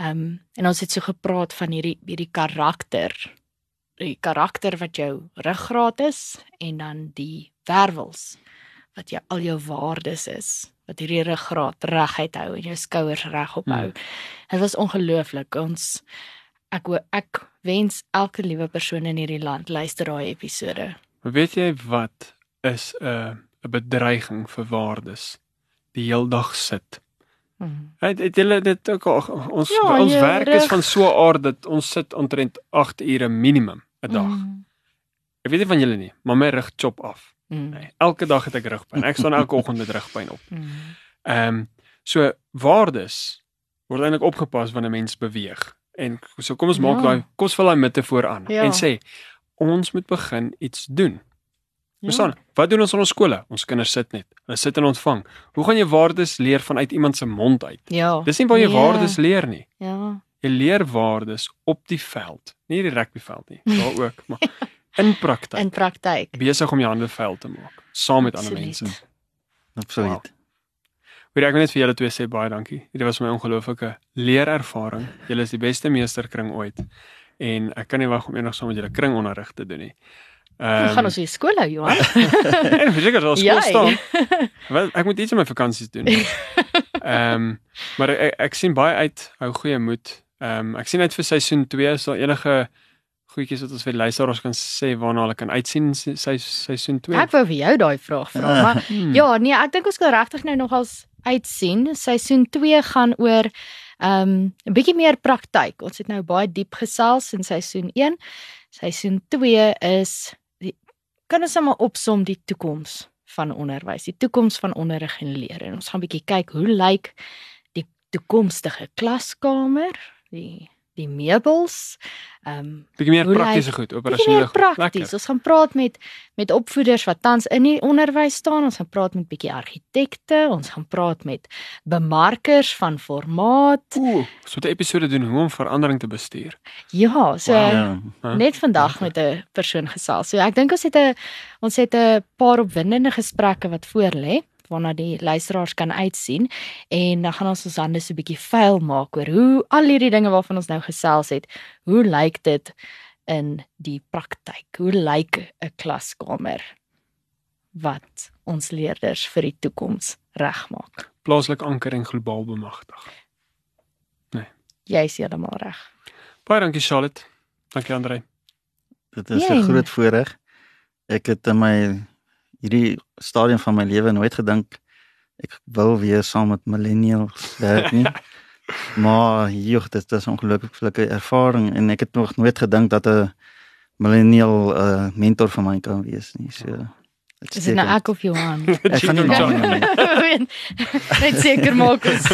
um, en ons het so gepraat van hierdie hierdie karakter. Die karakter wat jou ruggraat is en dan die wervels wat jou al jou waardes is wat hierdie ruggraat reguit hou en jou skouers regop hou. Hmm. Dit was ongelooflik. Ons ek ek wens elke liewe persoon in hierdie land luister daai episode. Weet jy wat is 'n 'n bedreiging vir waardes? Die heeldag sit. Hmm. Het het julle dit ook al ons Ja, ons werk is rug. van so 'n aard dat ons sit omtrent 8 ure minimum 'n dag. Mm. Ek weet nie van julle nie, maar my rug chop af. Mm. Nee, elke dag het ek rugpyn. Ek staan elke *laughs* oggend met rugpyn op. Mm. Ehm um, so waardes word eintlik opgepas wanneer 'n mens beweeg. En so kom ons maak Ja. daai kom ons val daai metafoor aan Ja. en sê ons moet begin iets doen. Ja. Verstaan? Wat doen ons in ons skole? Ons kinders sit net. Hulle sit en ontvang. Hoe gaan jy waardes leer vanuit iemand se mond uit? Ja. Dis nie waar jy Nee. waardes leer nie. Ja. Jy leer waardes op die veld, nie die rugbyveld nie, daar *laughs* ook, maar in praktyk. In praktyk. Besig om jou hande vuil te maak saam met ander mense. absoluut. Wow. Weet ek wil net vir julle twee sê baie dankie. Dit was my ongelooflike leerervaring. Julle is die beste meesterkring ooit. En ek kan nie wag om eendag saam met julle kringonderrig te doen nie. Um, Ehm gaan ons weer skool hou, Johan. *laughs* en verseker sal *laughs* skool staan. Wel, ek moet iets in my vakansies doen. Ehm maar ek, ek sien baie uit. Hou goeie moed. Ehm ek sien uit vir seisoen 2 as daar enige goedjies wat ons vir luisteraars kan sê waarna hulle kan uitsien se- se- seisoen 2. Ek wou vir jou daai vraag vra, maar Hmm. ja, nee, ek dink ons kan regtig nou nogals uitsien. Seisoen 2 gaan oor ehm, 'n bietjie meer praktyk. Ons het nou baie diep gesels in seisoen 1. Seisoen 2 is die kan ons sommer opsom die toekoms van onderwys, die toekoms van onderrig en leer. En ons gaan bietjie kyk hoe lyk die toekomstige klaskamer, die die meubels. Ehm um, Bietjie meer praktiese goed, operasionele goed. prakties. Lekker. Ons gaan praat met met opvoeders wat tans in die onderwys staan. Ons gaan praat met bietjie argitekte. Ons gaan praat met bemarkers van formaat. Ooh, so 'n episode doen hoe om verandering te bestuur. Ja, so Wow. Ja. Net vandag met 'n persoon gesels. So ek dink ons het 'n ons het 'n paar opwindende gesprekke wat voor lê waarna die luisteraars kan uitsien en dan gaan ons ons hande so 'n bietjie vuil maak oor hoe al hierdie dinge waarvan ons nou gesels het, hoe lyk dit in die praktyk? Hoe lyk 'n klaskamer wat ons leerders vir die toekoms regmaak? Plaaslik anker en globaal bemagtig. Jy's heeltemal reg. Baie dankie Charlotte. Dankie Andre. Dit is. 'n groot voorreg. Ek het in my hierdie stadium van my lewe nooit gedink ek wil weer saam met millennials werk nie. *laughs* maar joh, dit is 'n ongelooflike ervaring en ek het nog nooit gedink dat 'n millennial 'n uh, mentor vir my kan wees nie. So Is dit nou ek of Johan? *laughs* Ek gaan nie jangle. nie. *laughs* Net seker maak ons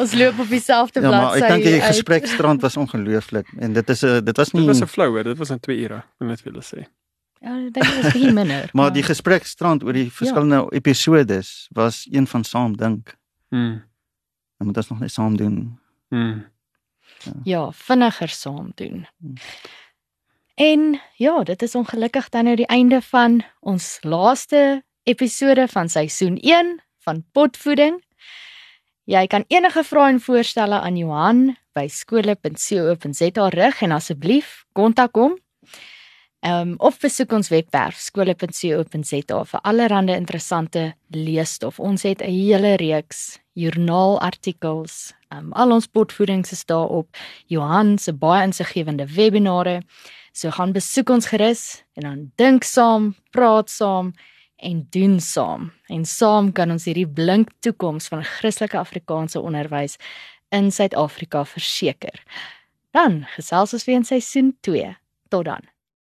ons loop op dieselfde Ja, maar bladsy. ek dink die uit. gesprekstrand was ongelooflik en dit is 'n dit was Dit nie was 'n flow, hoor. dit was in 2 ure. Ek wil net vir julle sê. Ja, dit was bietjie minder. *laughs* maar die gesprekstrand oor die verskillende episodes was een van saam dink. Mm. Dan moet ons nog net saam doen. Mm. ja, vinniger saam doen. Hmm. En ja, dit is ongelukkig dan nou die einde van ons laaste episode van seisoen 1 van potvoeding. Jy kan enige vrae en voorstelle aan Johan by skole.co.za rig en asseblief kontak hom. Ehm um, of besoek ons webwerf skole.co.za vir allerlei interessante leesstof. Ons het 'n hele reeks joernaalartikels. Ehm um, al ons potvoedings is daarop. Johan se baie insiggewende webinare. So gaan besoek ons gerus en dan dink saam, praat saam en doen saam. En saam kan ons hierdie blink toekoms van Christelike Afrikaanse onderwys in Suid-Afrika verseker. Dan gesels ons weer in seisoen 2. Tot dan.